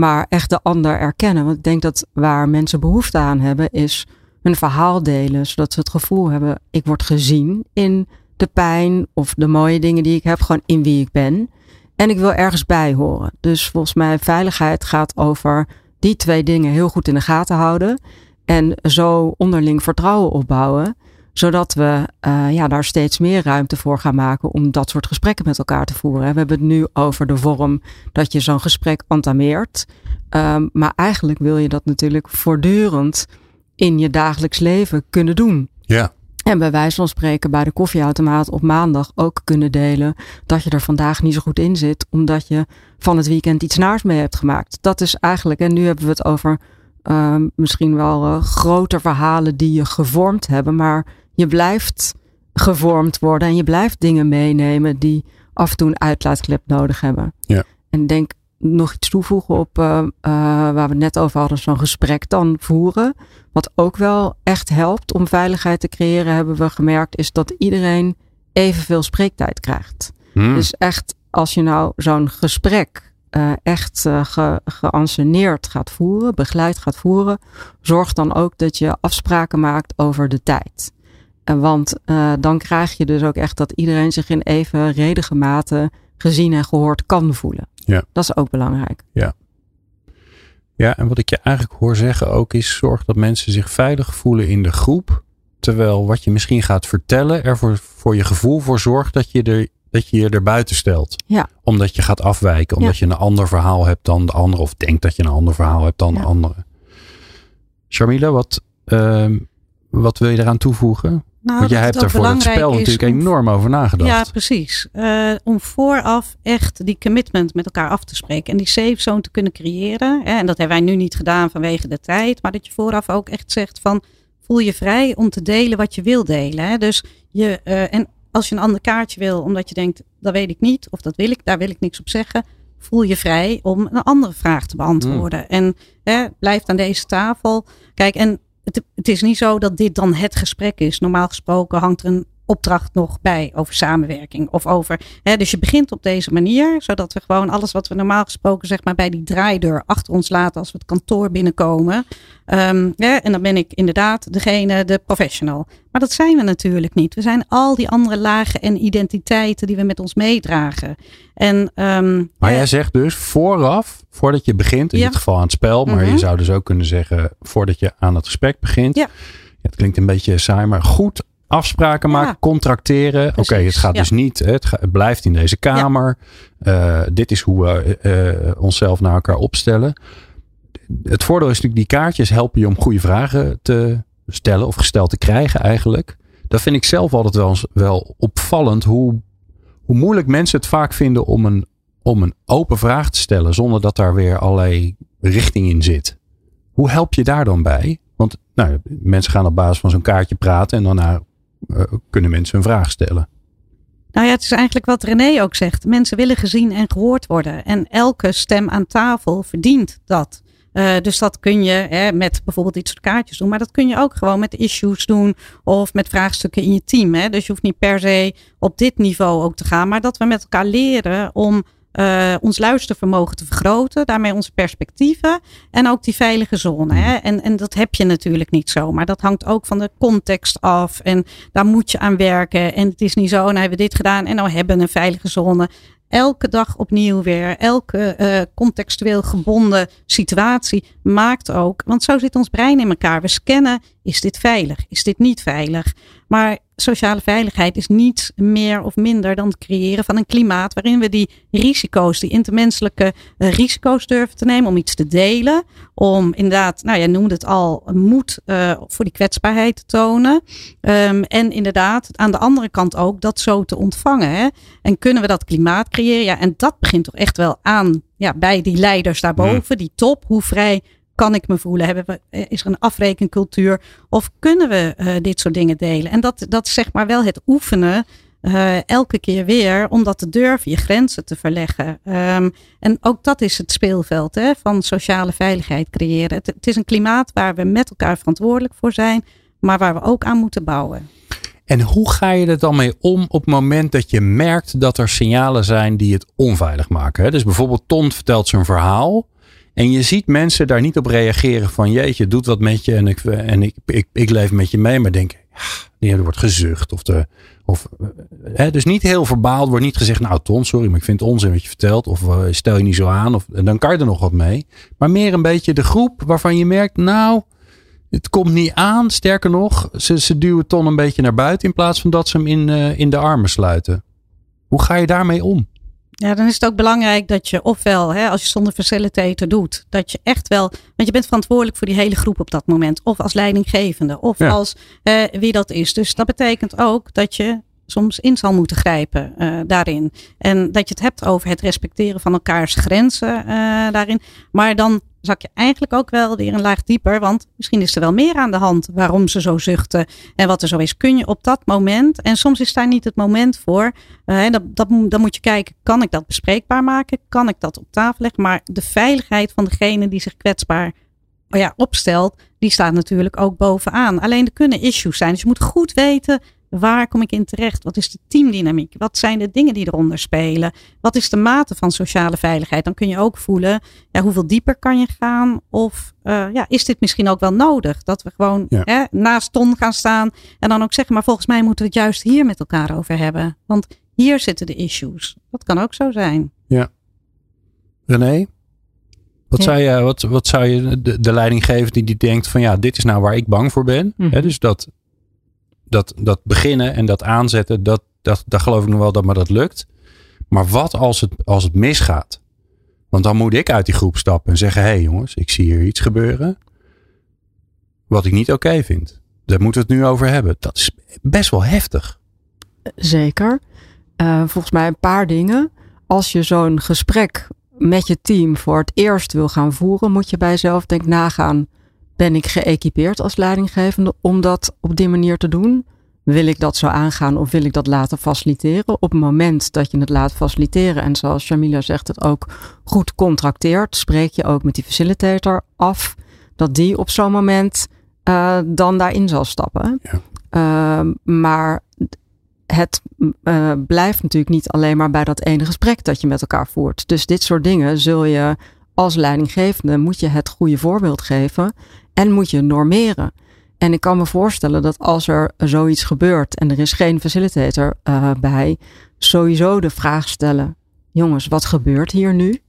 maar echt de ander erkennen. Want ik denk dat waar mensen behoefte aan hebben, is hun verhaal delen, zodat ze het gevoel hebben: ik word gezien in de pijn of de mooie dingen die ik heb, gewoon in wie ik ben. En ik wil ergens bij horen. Dus volgens mij, veiligheid gaat over die twee dingen heel goed in de gaten houden. En zo onderling vertrouwen opbouwen zodat we uh, ja, daar steeds meer ruimte voor gaan maken om dat soort gesprekken met elkaar te voeren. We hebben het nu over de vorm dat je zo'n gesprek entameert. Um, maar eigenlijk wil je dat natuurlijk voortdurend in je dagelijks leven kunnen doen. Ja. En bij wijze van spreken bij de koffieautomaat op maandag ook kunnen delen dat je er vandaag niet zo goed in zit, omdat je van het weekend iets naars mee hebt gemaakt. Dat is eigenlijk, en nu hebben we het over uh, misschien wel uh, grote verhalen die je gevormd hebben, maar je blijft gevormd worden en je blijft dingen meenemen die af en toe een uitlaatklep nodig hebben. Ja. En denk nog iets toevoegen op uh, uh, waar we het net over hadden, zo'n gesprek dan voeren. Wat ook wel echt helpt om veiligheid te creëren, hebben we gemerkt, is dat iedereen evenveel spreektijd krijgt. Hmm. Dus echt, als je nou zo'n gesprek uh, echt ge, geanceneerd gaat voeren, begeleid gaat voeren, zorg dan ook dat je afspraken maakt over de tijd. Want dan krijg je dus ook echt dat iedereen zich in even redige mate gezien en gehoord kan voelen. Ja. Dat is ook belangrijk. Ja. Ja, en wat ik je eigenlijk hoor zeggen ook is: zorg dat mensen zich veilig voelen in de groep. Terwijl wat je misschien gaat vertellen er voor, voor je gevoel voor zorgt dat je, er, dat je je er buiten stelt. Ja. Omdat je gaat afwijken, omdat Ja. je een ander verhaal hebt dan de andere, of denkt dat je een ander verhaal hebt dan Ja. de andere. Sharmila, wat, uh, wat wil je eraan toevoegen? Nou, Want jij hebt er voor het spel natuurlijk om- enorm over nagedacht. Ja, precies. Uh, om vooraf echt die commitment met elkaar af te spreken. En die safe zone te kunnen creëren. Hè, en dat hebben wij nu niet gedaan vanwege de tijd. Maar dat je vooraf ook echt zegt van... voel je vrij om te delen wat je wil delen. Hè? Dus je, uh, en als je een ander kaartje wil omdat je denkt... dat weet ik niet of dat wil ik, daar wil ik niks op zeggen... voel je vrij om een andere vraag te beantwoorden. Mm. En hè, blijf aan deze tafel. Kijk, en het, is niet zo dat dit dan het gesprek is. Normaal gesproken hangt er een opdracht nog bij over samenwerking of over. Hè, dus je begint op deze manier, zodat we gewoon alles wat we normaal gesproken zeg maar bij die draaideur achter ons laten als we het kantoor binnenkomen. Um, ja, en dan ben ik inderdaad degene, de professional. Maar dat zijn we natuurlijk niet. We zijn al die andere lagen en identiteiten die we met ons meedragen. En, um, maar ja, jij zegt dus vooraf, voordat je begint, in Ja. dit geval aan het spel, maar Mhm. je zou dus ook kunnen zeggen voordat je aan het gesprek begint. Ja. het klinkt een beetje saai, maar goed afspraken maken, contracteren. Oké, het gaat dus niet, het, ga- het blijft in deze kamer. Uh, dit is hoe we uh, onszelf naar elkaar opstellen. Het voordeel is natuurlijk, die kaartjes helpen je om goede vragen te stellen of gesteld te krijgen eigenlijk. Dat vind ik zelf altijd wel, wel opvallend hoe, hoe moeilijk mensen het vaak vinden om een, om een open vraag te stellen zonder dat daar weer allerlei richting in zit. Hoe help je daar dan bij? Want nou, mensen gaan op basis van zo'n kaartje praten en daarna kunnen mensen een vraag stellen. Nou ja, het is eigenlijk wat René ook zegt. Mensen willen gezien en gehoord worden. En elke stem aan tafel verdient dat. Uh, dus dat kun je hè, met bijvoorbeeld iets soort kaartjes doen. Maar dat kun je ook gewoon met issues doen. Of met vraagstukken in je team. Hè. Dus je hoeft niet per se op dit niveau ook te gaan. Maar dat we met elkaar leren om uh, ons luistervermogen te vergroten. Daarmee onze perspectieven. En ook die veilige zone. Hè. En, en dat heb je natuurlijk niet zo. Maar dat hangt ook van de context af. En daar moet je aan werken. En het is niet zo, nou hebben we dit gedaan. En nou hebben we een veilige zone elke dag opnieuw weer, elke uh, contextueel gebonden situatie maakt ook, want zo zit ons brein in elkaar. We scannen, is dit veilig? Is dit niet veilig? Maar sociale veiligheid is niets meer of minder dan het creëren van een klimaat waarin we die risico's, die intermenselijke uh, risico's durven te nemen om iets te delen. Om inderdaad, nou jij noemde het al, moed uh, voor die kwetsbaarheid te tonen. Um, en inderdaad, aan de andere kant ook dat zo te ontvangen. Hè? En kunnen we dat klimaat creëren? Ja, en dat begint toch echt wel aan ja, bij die leiders daarboven, die top. Hoe vrij kan ik me voelen? Hebben we, eh, is er een afrekencultuur? Of kunnen we uh, dit soort dingen delen? En dat, dat is zeg maar wel het oefenen. Uh, elke keer weer om dat te durven, je grenzen te verleggen. Um, en ook dat is het speelveld hè, van sociale veiligheid creëren. Het, is een klimaat waar we met elkaar verantwoordelijk voor zijn, maar waar we ook aan moeten bouwen. En hoe ga je er dan mee om op het moment dat je merkt dat er signalen zijn die het onveilig maken? Dus bijvoorbeeld Ton vertelt zijn verhaal. En je ziet mensen daar niet op reageren van jeetje, doet wat met je en ik, en ik, ik, ik leef met je mee. Maar denk, ja, er wordt gezucht. Of de, of, hè, dus niet heel verbaal, wordt niet gezegd, nou Ton, sorry, maar ik vind het onzin wat je vertelt. Of uh, stel je niet zo aan. Of, dan kan je er nog wat mee. Maar meer een beetje de groep waarvan je merkt, nou, het komt niet aan. Sterker nog, ze, ze duwen Ton een beetje naar buiten in plaats van dat ze hem in, in de armen sluiten. Hoe ga je daarmee om? Ja, dan is het ook belangrijk dat je ofwel, hè, als je zonder facilitator doet, dat je echt wel, want je bent verantwoordelijk voor die hele groep op dat moment. Of als leidinggevende, of als uh, wie dat is. Dus dat betekent ook dat je soms in zal moeten grijpen uh, daarin. En dat je het hebt over het respecteren van elkaars grenzen uh, daarin. Maar dan zak je eigenlijk ook wel weer een laag dieper. Want misschien is er wel meer aan de hand waarom ze zo zuchten en wat er zo is. Kun je op dat moment, en soms is daar niet het moment voor. Dat, dan moet je kijken, kan ik dat bespreekbaar maken? Kan ik dat op tafel leggen? Maar de veiligheid van degene die zich kwetsbaar ja, opstelt, die staat natuurlijk ook bovenaan. Alleen er kunnen issues zijn. Dus je moet goed weten Waar kom ik in terecht? Wat is de teamdynamiek? Wat zijn de dingen die eronder spelen? Wat is de mate van sociale veiligheid? Dan kun je ook voelen, ja, hoeveel dieper kan je gaan? Of uh, ja, is dit misschien ook wel nodig? Dat we gewoon ja. hè, naast Ton gaan staan en dan ook zeggen, maar volgens mij moeten we het juist hier met elkaar over hebben. Want hier zitten de issues. Dat kan ook zo zijn. Ja. René? Wat, ja. zou je, wat, wat zou je de, de leiding geven die, die denkt van ja, dit is nou waar ik bang voor ben. Mm -hmm. dus dat dat, dat beginnen en dat aanzetten, dat, dat, dat geloof ik nog wel dat maar dat lukt. Maar wat als het, als het misgaat? Want dan moet ik uit die groep stappen en zeggen: hé hey jongens, ik zie hier iets gebeuren. Wat ik niet oké vind. Daar moeten we het nu over hebben. Dat is best wel heftig. Zeker. Uh, volgens mij een paar dingen. Als je zo'n gesprek met je team voor het eerst wil gaan voeren, moet je bij jezelf denk nagaan ben ik geëquipeerd als leidinggevende om dat op die manier te doen? Wil ik dat zo aangaan of wil ik dat laten faciliteren? Op het moment dat je het laat faciliteren en zoals Jamila zegt het ook goed contracteert, spreek je ook met die facilitator af dat die op zo'n moment uh, dan daarin zal stappen. Ja. Uh, maar het uh, blijft natuurlijk niet alleen maar bij dat ene gesprek dat je met elkaar voert. Dus dit soort dingen zul je als leidinggevende moet je het goede voorbeeld geven en moet je normeren. En ik kan me voorstellen dat als er zoiets gebeurt en er is geen facilitator uh, bij, sowieso de vraag stellen: jongens, wat gebeurt hier nu?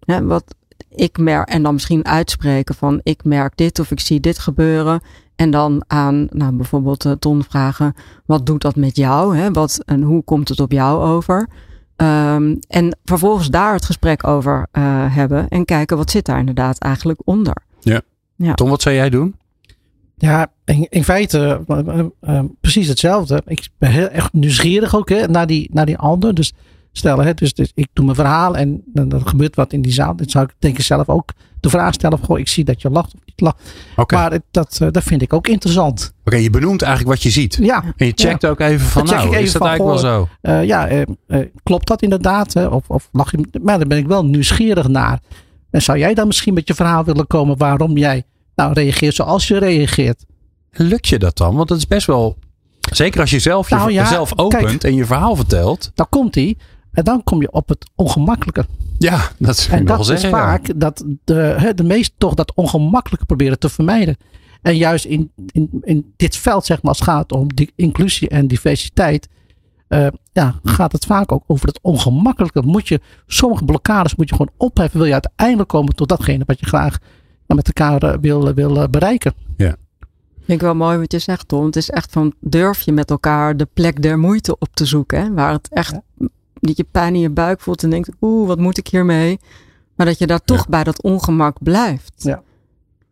Ja, wat ik merk, en dan misschien uitspreken van: ik merk dit of ik zie dit gebeuren. En dan aan nou, bijvoorbeeld uh, Ton vragen: wat doet dat met jou? Hè? Wat, en hoe komt het op jou over? Um, en vervolgens daar het gesprek over uh, hebben en kijken wat zit daar inderdaad eigenlijk onder. Ja. ja. Tom, wat zou jij doen? Ja, in, in feite uh, uh, precies hetzelfde. Ik ben heel erg nieuwsgierig ook hè, naar, die, naar die ander. Dus stellen. Hè? Dus, dus ik doe mijn verhaal en dan, dan gebeurt wat in die zaal. Dan zou ik denk ik zelf ook de vraag stellen. Goh, ik zie dat je lacht of niet lacht. Maar het- dat, eh, dat vind ik ook interessant. Oké, je benoemt eigenlijk wat je ziet. Ja, En je checkt ook even van, nou, is dat van, eigenlijk wel zo? Eh, ja, eh, klopt dat inderdaad? Hè? Of, of lach je? Maar daar ben ik wel nieuwsgierig naar. En zou jij dan misschien met je verhaal willen komen waarom jij nou reageert zoals je reageert? Lukt je dat dan? Want dat is best wel, zeker als je zelf Nou ja, jezelf opent kijk. en je verhaal vertelt. Dan komt hij en dan kom je op het ongemakkelijke. Ja, dat is En dat wel is zeggen. ja. vaak dat de, hè, de meest toch dat ongemakkelijke proberen te vermijden. En juist in, in, in dit veld, zeg maar, als het gaat om die inclusie en diversiteit, eh, ja, gaat het vaak ook over het ongemakkelijke. Moet je, sommige blokkades moet je gewoon opheffen. Wil je uiteindelijk komen tot datgene wat je graag ja, met elkaar eh, wil, wil eh, bereiken. Vind ik wel mooi wat je zegt, Tom. Het is echt van durf je met elkaar de plek der moeite op te zoeken. Hè? Waar het echt dat je pijn in je buik voelt en denkt, oeh, wat moet ik hiermee? Maar dat je daar toch bij dat ongemak blijft. Ja.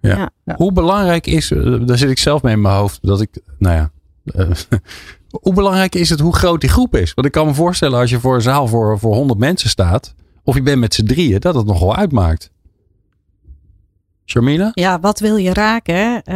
Ja. Ja. Hoe belangrijk is, eh, daar zit ik zelf mee in mijn hoofd, dat ik, nou ja, eh, hoe belangrijk is het hoe groot die groep is? Want ik kan me voorstellen als je voor een zaal voor, voor 100 mensen staat, of je bent met z'n drieën, dat het nogal uitmaakt. Sharmila? Ja, wat wil je raken? Eh,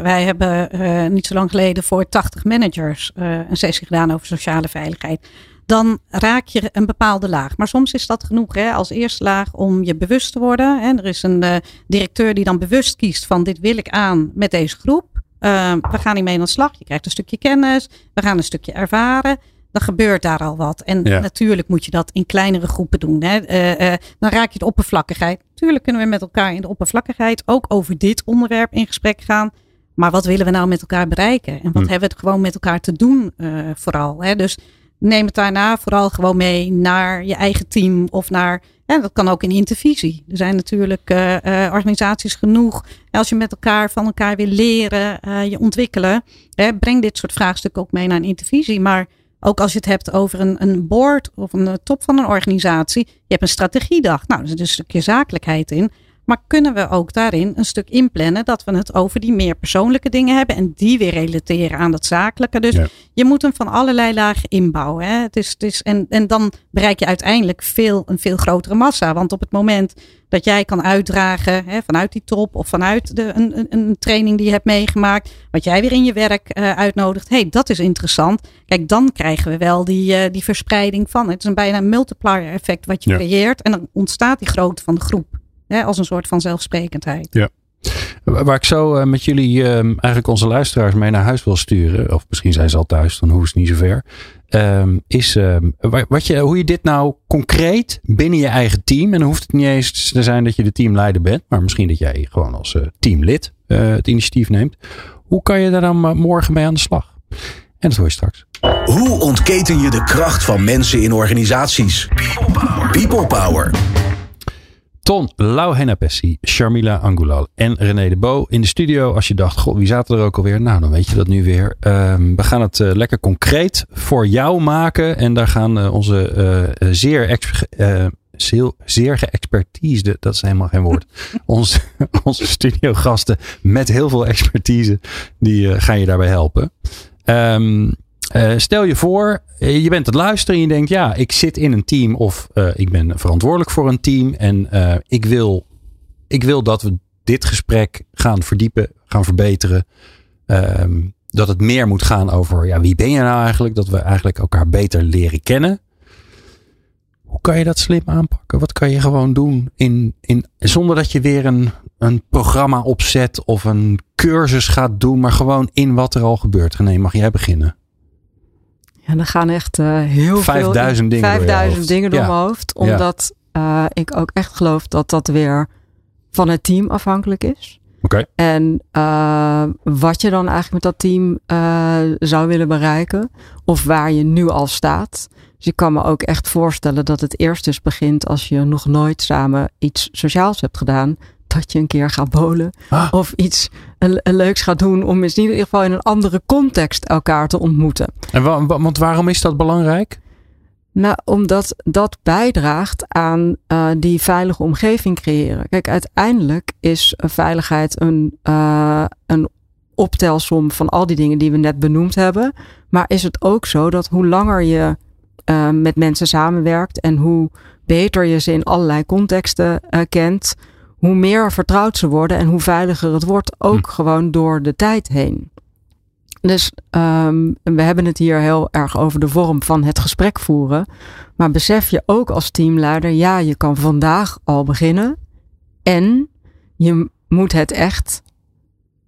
wij hebben eh, niet zo lang geleden voor 80 managers eh, een sessie gedaan over sociale veiligheid. Dan raak je een bepaalde laag. Maar soms is dat genoeg hè, als eerste laag om je bewust te worden. Hè. Er is een eh, directeur die dan bewust kiest van dit wil ik aan met deze groep. Eh, we gaan hiermee aan de slag. Je krijgt een stukje kennis. We gaan een stukje ervaren. Dan gebeurt daar al wat. En Ja. natuurlijk moet je dat in kleinere groepen doen. Hè. Eh, dan raak je de oppervlakkigheid. Tuurlijk kunnen we met elkaar in de oppervlakkigheid ook over dit onderwerp in gesprek gaan. Maar wat willen we nou met elkaar bereiken? En wat Hm. hebben we het gewoon met elkaar te doen vooral? Hè? Dus neem het daarna vooral gewoon mee naar je eigen team of naar... En dat kan ook in intervisie. Er zijn natuurlijk eh, eh, organisaties genoeg. Als je met elkaar van elkaar wil leren, eh, je ontwikkelen. Hè, breng dit soort vraagstukken ook mee naar een intervisie. Maar ook als je het hebt over een, een board of een top van een organisatie. Je hebt een strategiedag. Nou, er zit een stukje zakelijkheid in. Maar kunnen we ook daarin een stuk inplannen dat we het over die meer persoonlijke dingen hebben en die weer relateren aan dat zakelijke. Dus Ja. je moet hem van allerlei lagen inbouwen. Hè? Het is, het is, en, en dan bereik je uiteindelijk veel, een veel grotere massa. Want op het moment dat jij kan uitdragen hè, vanuit die top of vanuit de, een, een, training die je hebt meegemaakt, wat jij weer in je werk eh, uitnodigt, hey, dat is interessant. Kijk, dan krijgen we wel die, eh, die verspreiding van. Het is een bijna een multiplier effect wat je Ja. creëert. En dan ontstaat die grootte van de groep. Hè, als een soort van zelfsprekendheid. Waar ik zo eh, met jullie eh, eigenlijk onze luisteraars mee naar huis wil sturen, of misschien zijn ze al thuis, dan hoeven ze niet zo ver, ehm, is ehm, wa- wat je, hoe je dit nou concreet binnen je eigen team, en dan hoeft het niet eens te zijn dat je de teamleider bent, maar misschien dat jij gewoon als eh, teamlid eh, het initiatief neemt. Hoe kan je daar dan morgen mee aan de slag? En dat hoor je straks. Hoe ontketen je de kracht van mensen in organisaties? People Power. Ton Lauhenapessi, Sharmila Angulal en René de Bo in de studio. Als je dacht, god, wie zaten er ook alweer? Nou, dan weet je dat nu weer. Ehm, we gaan het eh, lekker concreet voor jou maken. En daar gaan eh, onze eh, zeer, ex, zeer, zeer geëxpertise, dat is helemaal geen woord. onze, onze studiogasten met heel veel expertise, die gaan je daarbij helpen. Ehm, eh, stel je voor, eh, je bent het luisteren en je denkt, ja, ik zit in een team of eh, ik ben verantwoordelijk voor een team en ik, wil, ik wil dat we dit gesprek gaan verdiepen, gaan verbeteren. Ehm, dat het meer moet gaan over, ja, wie ben je nou eigenlijk? Dat we eigenlijk elkaar beter leren kennen. Hoe kan je dat slim aanpakken? Wat kan je gewoon doen in, in, zonder dat je weer een, een programma opzet of een cursus gaat doen, maar gewoon in wat er al gebeurt. René, mag jij beginnen? Ja, dan gaan echt eh, heel 5000 veel, dingen door je 5000 hoofd. dingen door Ja. mijn hoofd. Omdat eh, ik ook echt geloof dat dat weer van het team afhankelijk is. Oké. En eh, wat je dan eigenlijk met dat team zou willen bereiken. Of waar je nu al staat. Dus ik kan me ook echt voorstellen dat het eerst dus begint als je nog nooit samen iets sociaals hebt gedaan. Dat je een keer gaat bolen. Ah. Of iets een, een leuks gaat doen om in ieder geval in een andere context elkaar te ontmoeten. En wa- wa- want waarom is dat belangrijk? Nou, omdat dat bijdraagt aan eh, die veilige omgeving creëren. Kijk, uiteindelijk is eh, veiligheid een, eh, een optelsom van al die dingen die we net benoemd hebben. Maar is het ook zo dat hoe langer je uh, met mensen samenwerkt en hoe beter je ze in allerlei contexten kent, hoe meer vertrouwd ze worden en hoe veiliger het wordt, ook hm. gewoon door de tijd heen. Dus um, we hebben het hier heel erg over de vorm van het gesprek voeren. Maar besef je ook als teamleider, ja, je kan vandaag al beginnen. En je moet het echt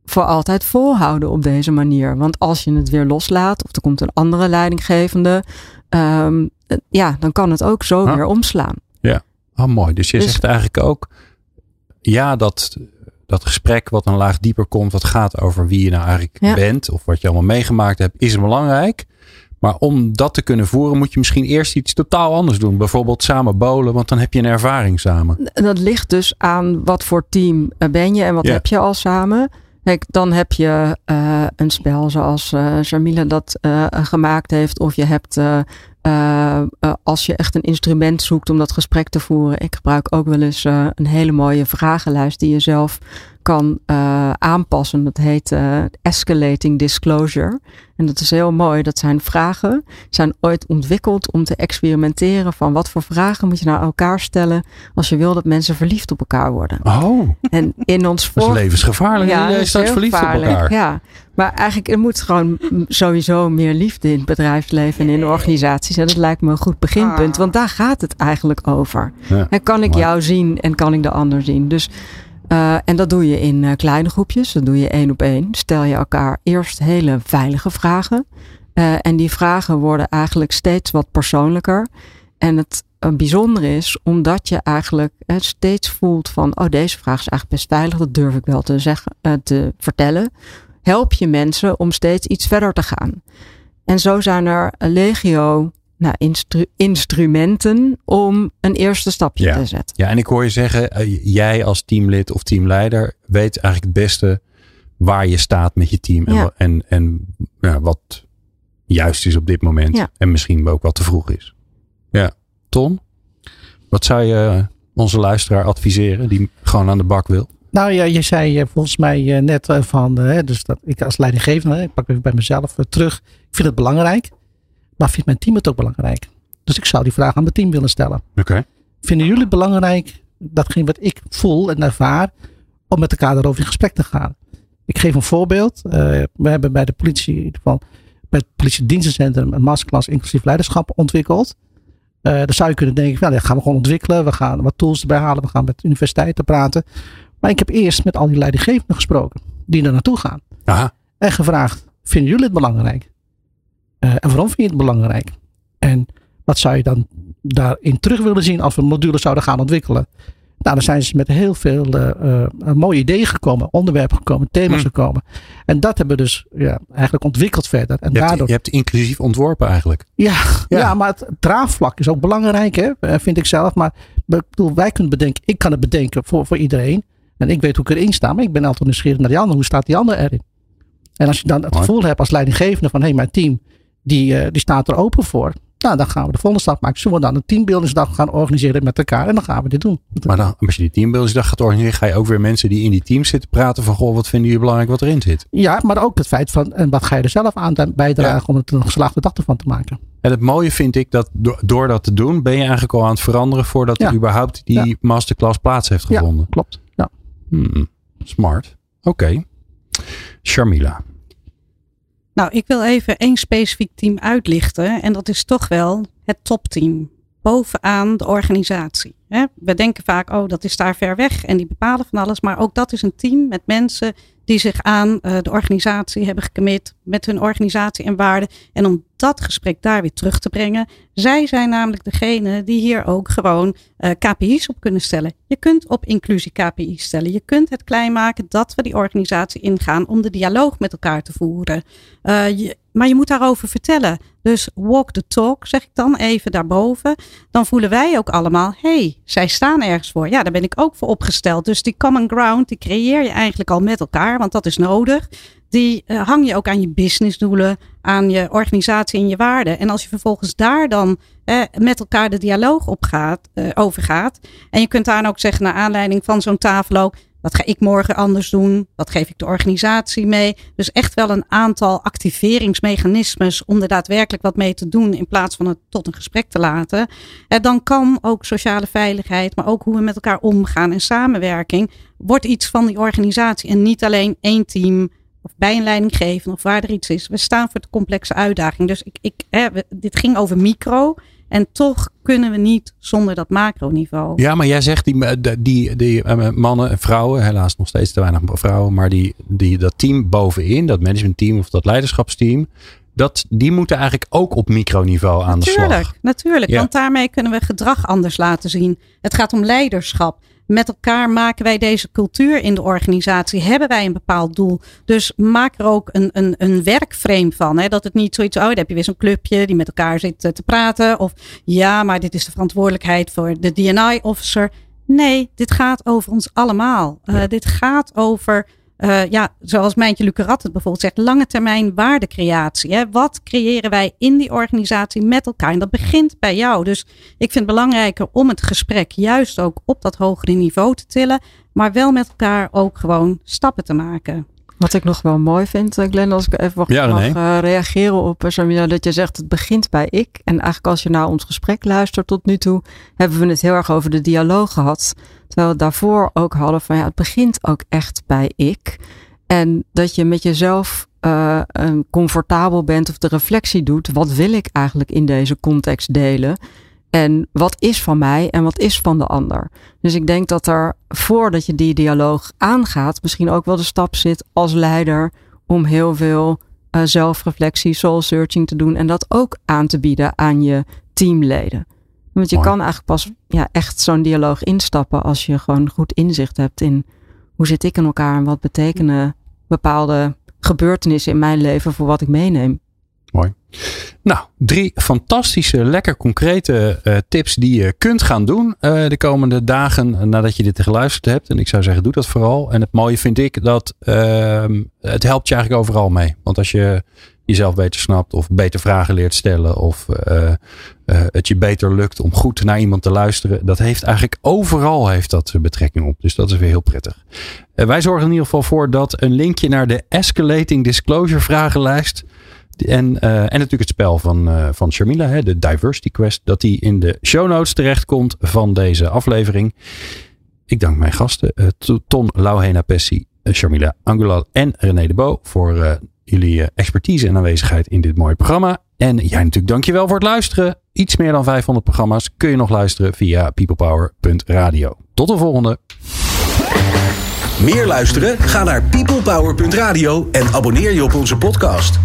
voor altijd volhouden op deze manier. Want als je het weer loslaat of er komt een andere leidinggevende, um, ja, dan kan het ook zo weer omslaan. Ja, oh, mooi. Dus je dus, zegt eigenlijk ook, ja, dat, dat gesprek wat een laag dieper komt, wat gaat over wie je nou eigenlijk bent of wat je allemaal meegemaakt hebt, is belangrijk. Maar om dat te kunnen voeren, moet je misschien eerst iets totaal anders doen. Bijvoorbeeld samen bowlen, want dan heb je een ervaring samen. Dat ligt dus aan wat voor team ben je en wat heb je al samen. Kijk, dan heb je uh, een spel zoals uh, Jamila dat uh, gemaakt heeft. Of je hebt, als je echt een instrument zoekt om dat gesprek te voeren. Ik gebruik ook wel eens een hele mooie vragenlijst die je zelf kan uh, aanpassen. Dat heet uh, escalating disclosure. En dat is heel mooi. Dat zijn vragen, zijn ooit ontwikkeld om te experimenteren van wat voor vragen moet je naar elkaar stellen als je wil dat mensen verliefd op elkaar worden. Oh. En in ons voor... Dat is levensgevaarlijk. Ja, je staat verliefd op elkaar. Ja. Maar eigenlijk er moet gewoon sowieso meer liefde in het bedrijfsleven en in organisaties. En dat lijkt me een goed beginpunt, ah. want daar gaat het eigenlijk over. Ja, kan ik jou zien en kan ik de ander zien? Dus uh, en dat doe je in uh, kleine groepjes. Dat doe je één op één. Stel je elkaar eerst hele veilige vragen. Uh, en die vragen worden eigenlijk steeds wat persoonlijker. En het bijzondere is, omdat je eigenlijk steeds voelt van, oh deze vraag is eigenlijk best veilig, dat durf ik wel te zeggen, te vertellen. Help je mensen om steeds iets verder te gaan. En zo zijn er legio nou, instru instrumenten om een eerste stapje te zetten. Ja, en ik hoor je zeggen, uh, jij als teamlid of teamleider weet eigenlijk het beste waar je staat met je team. En, en, en ja, wat juist is op dit moment. Ja. En misschien ook wat te vroeg is. Ja, Ton, wat zou je onze luisteraar adviseren die gewoon aan de bak wil? Nou ja, je zei volgens mij net van, dus dat ik als leidinggevende, ik pak even bij mezelf terug. Ik vind het belangrijk. Maar vindt mijn team het ook belangrijk? Dus ik zou die vraag aan mijn team willen stellen. Oké. Vinden jullie het belangrijk, datgene wat ik voel en ervaar, om met elkaar daarover in gesprek te gaan? Ik geef een voorbeeld. Uh, we hebben bij de politie, in ieder geval bij het politiedienstencentrum, een masterclass inclusief leiderschap ontwikkeld. Uh, dan zou je kunnen denken, nou, dat gaan we gewoon ontwikkelen. We gaan wat tools erbij halen. We gaan met universiteiten praten. Maar ik heb eerst met al die leidinggevenden gesproken. Die er naartoe gaan. Aha. En gevraagd, vinden jullie het belangrijk? Uh, en waarom vind je het belangrijk? En wat zou je dan daarin terug willen zien als we modules zouden gaan ontwikkelen? Nou, dan zijn ze met heel veel uh, mooie ideeën gekomen, onderwerpen gekomen, thema's hm. gekomen. En dat hebben we dus ja, eigenlijk ontwikkeld verder. En je, daardoor... hebt, je hebt inclusief ontworpen eigenlijk. Ja, ja. maar het draagvlak is ook belangrijk, hè, vind ik zelf. Maar bedoel, wij kunnen bedenken, ik kan het bedenken voor, voor iedereen. En ik weet hoe ik erin sta, maar ik ben altijd nieuwsgierig naar die ander. Hoe staat die ander erin? En als je dan het gevoel hebt als leidinggevende van hé, hey, mijn team die, uh, die staat er open voor. Nou, dan gaan we de volgende stap maken. Zullen we dan een teambuildingsdag gaan organiseren met elkaar? En dan gaan we dit doen. Maar dan, als je die teambuildingsdag gaat organiseren, ga je ook weer mensen die in die teams zitten praten van, goh, wat vinden jullie belangrijk wat erin zit? Ja, maar ook het feit van, en wat ga je er zelf aan bijdragen om het een geslaagde dag ervan te maken? En het mooie vind ik dat door, dat te doen, ben je eigenlijk al aan het veranderen voordat er überhaupt die masterclass plaats heeft gevonden. Ja, klopt. Ja. Hmm, smart. Oké. Okay. Sharmila. Nou, ik wil even één specifiek team uitlichten. En dat is toch wel het topteam. Bovenaan de organisatie. We denken vaak, oh, dat is daar ver weg en die bepalen van alles. Maar ook dat is een team met mensen die zich aan uh, de organisatie hebben gecommit met hun organisatie en waarden. En om dat gesprek daar weer terug te brengen. Zij zijn namelijk degene die hier ook gewoon uh, KPI's op kunnen stellen. Je kunt op inclusie KPI's stellen. Je kunt het klein maken dat we die organisatie ingaan om de dialoog met elkaar te voeren. Je, maar je moet daarover vertellen. Dus walk the talk, zeg ik dan even daarboven. Dan voelen wij ook allemaal, hey, zij staan ergens voor. Ja, daar ben ik ook voor opgesteld. Dus die common ground, die creëer je eigenlijk al met elkaar, want dat is nodig. Die uh, hang je ook aan je businessdoelen, aan je organisatie en je waarden. En als je vervolgens daar dan eh, met elkaar de dialoog op gaat, uh, over gaat. En je kunt daar ook zeggen, naar aanleiding van zo'n tafel ook, Wat ga ik morgen anders doen? Wat geef ik de organisatie mee? Dus echt wel een aantal activeringsmechanismes om er daadwerkelijk wat mee te doen in plaats van het tot een gesprek te laten. En dan kan ook sociale veiligheid, maar ook hoe we met elkaar omgaan en samenwerking, wordt iets van die organisatie en niet alleen één team of bij een leidinggever of waar er iets is. We staan voor de complexe uitdaging. Dus ik, ik, hè, dit ging over micro. En toch kunnen we niet zonder dat macroniveau. Ja, maar jij zegt die, eh, die, die, die eh, mannen en vrouwen, helaas nog steeds te weinig vrouwen, maar die, die, dat team bovenin, dat managementteam of dat leiderschapsteam, dat, die moeten eigenlijk ook op microniveau aan de slag. Natuurlijk, want daarmee kunnen we gedrag anders laten zien. Het gaat om leiderschap met elkaar maken wij deze cultuur in de organisatie. Hebben wij een bepaald doel? Dus maak er ook een, een, een werkframe van. Hè? Dat het niet zoiets, oh, dan heb je weer zo'n clubje die met elkaar zit te praten. Of ja, maar dit is de verantwoordelijkheid voor de DNI-officer. Nee, dit gaat over ons allemaal. Uh, dit gaat over uh, ja, zoals Mijntje Lucarat het bijvoorbeeld zegt, lange termijn waardecreatie. Hè? Wat creëren wij in die organisatie met elkaar? En dat begint bij jou. Dus ik vind het belangrijker om het gesprek juist ook op dat hogere niveau te tillen, maar wel met elkaar ook gewoon stappen te maken. Wat ik nog wel mooi vind, eh, Glenn, als ik even mag, mag uh, reageren op Samina, dat je zegt het begint bij ik. En eigenlijk als je naar ons gesprek luistert tot nu toe, hebben we het heel erg over de dialoog gehad. Terwijl we daarvoor ook hadden van ja, het begint ook echt bij ik. En dat je met jezelf uh, comfortabel bent of de reflectie doet. Wat wil ik eigenlijk in deze context delen? En wat is van mij en wat is van de ander? Dus ik denk dat er voordat je die dialoog aangaat, misschien ook wel de stap zit als leider om heel veel uh, zelfreflectie, soul searching te doen en dat ook aan te bieden aan je teamleden. Want je kan eigenlijk pas ja, echt zo'n dialoog instappen als je gewoon goed inzicht hebt in hoe zit ik in elkaar en wat betekenen bepaalde gebeurtenissen in mijn leven voor wat ik meeneem. Mooi. Nou, drie fantastische, lekker concrete uh, tips die je kunt gaan doen uh, de komende dagen nadat je dit geluisterd hebt. En ik zou zeggen, doe dat vooral. En het mooie vind ik dat uh, het helpt je eigenlijk overal mee. Want als je jezelf beter snapt of beter vragen leert stellen of uh, het je beter lukt om goed naar iemand te luisteren. Dat heeft eigenlijk overal heeft dat betrekking op. Dus dat is weer heel prettig. wij zorgen in ieder geval voor dat een linkje naar de Escalating Disclosure vragenlijst en, en natuurlijk het spel van, van Sharmila, hè, de Diversity Quest, dat die in de show notes terechtkomt van deze aflevering. Ik dank mijn gasten, Ton Lauhena Pessi, Sharmila Angular en René de Bo voor jullie expertise en aanwezigheid in dit mooie programma. En jij natuurlijk dankjewel voor het luisteren. Iets meer dan 500 programma's kun je nog luisteren via peoplepower.radio. Tot de volgende. Meer luisteren? Ga naar peoplepower.radio en abonneer je op onze podcast.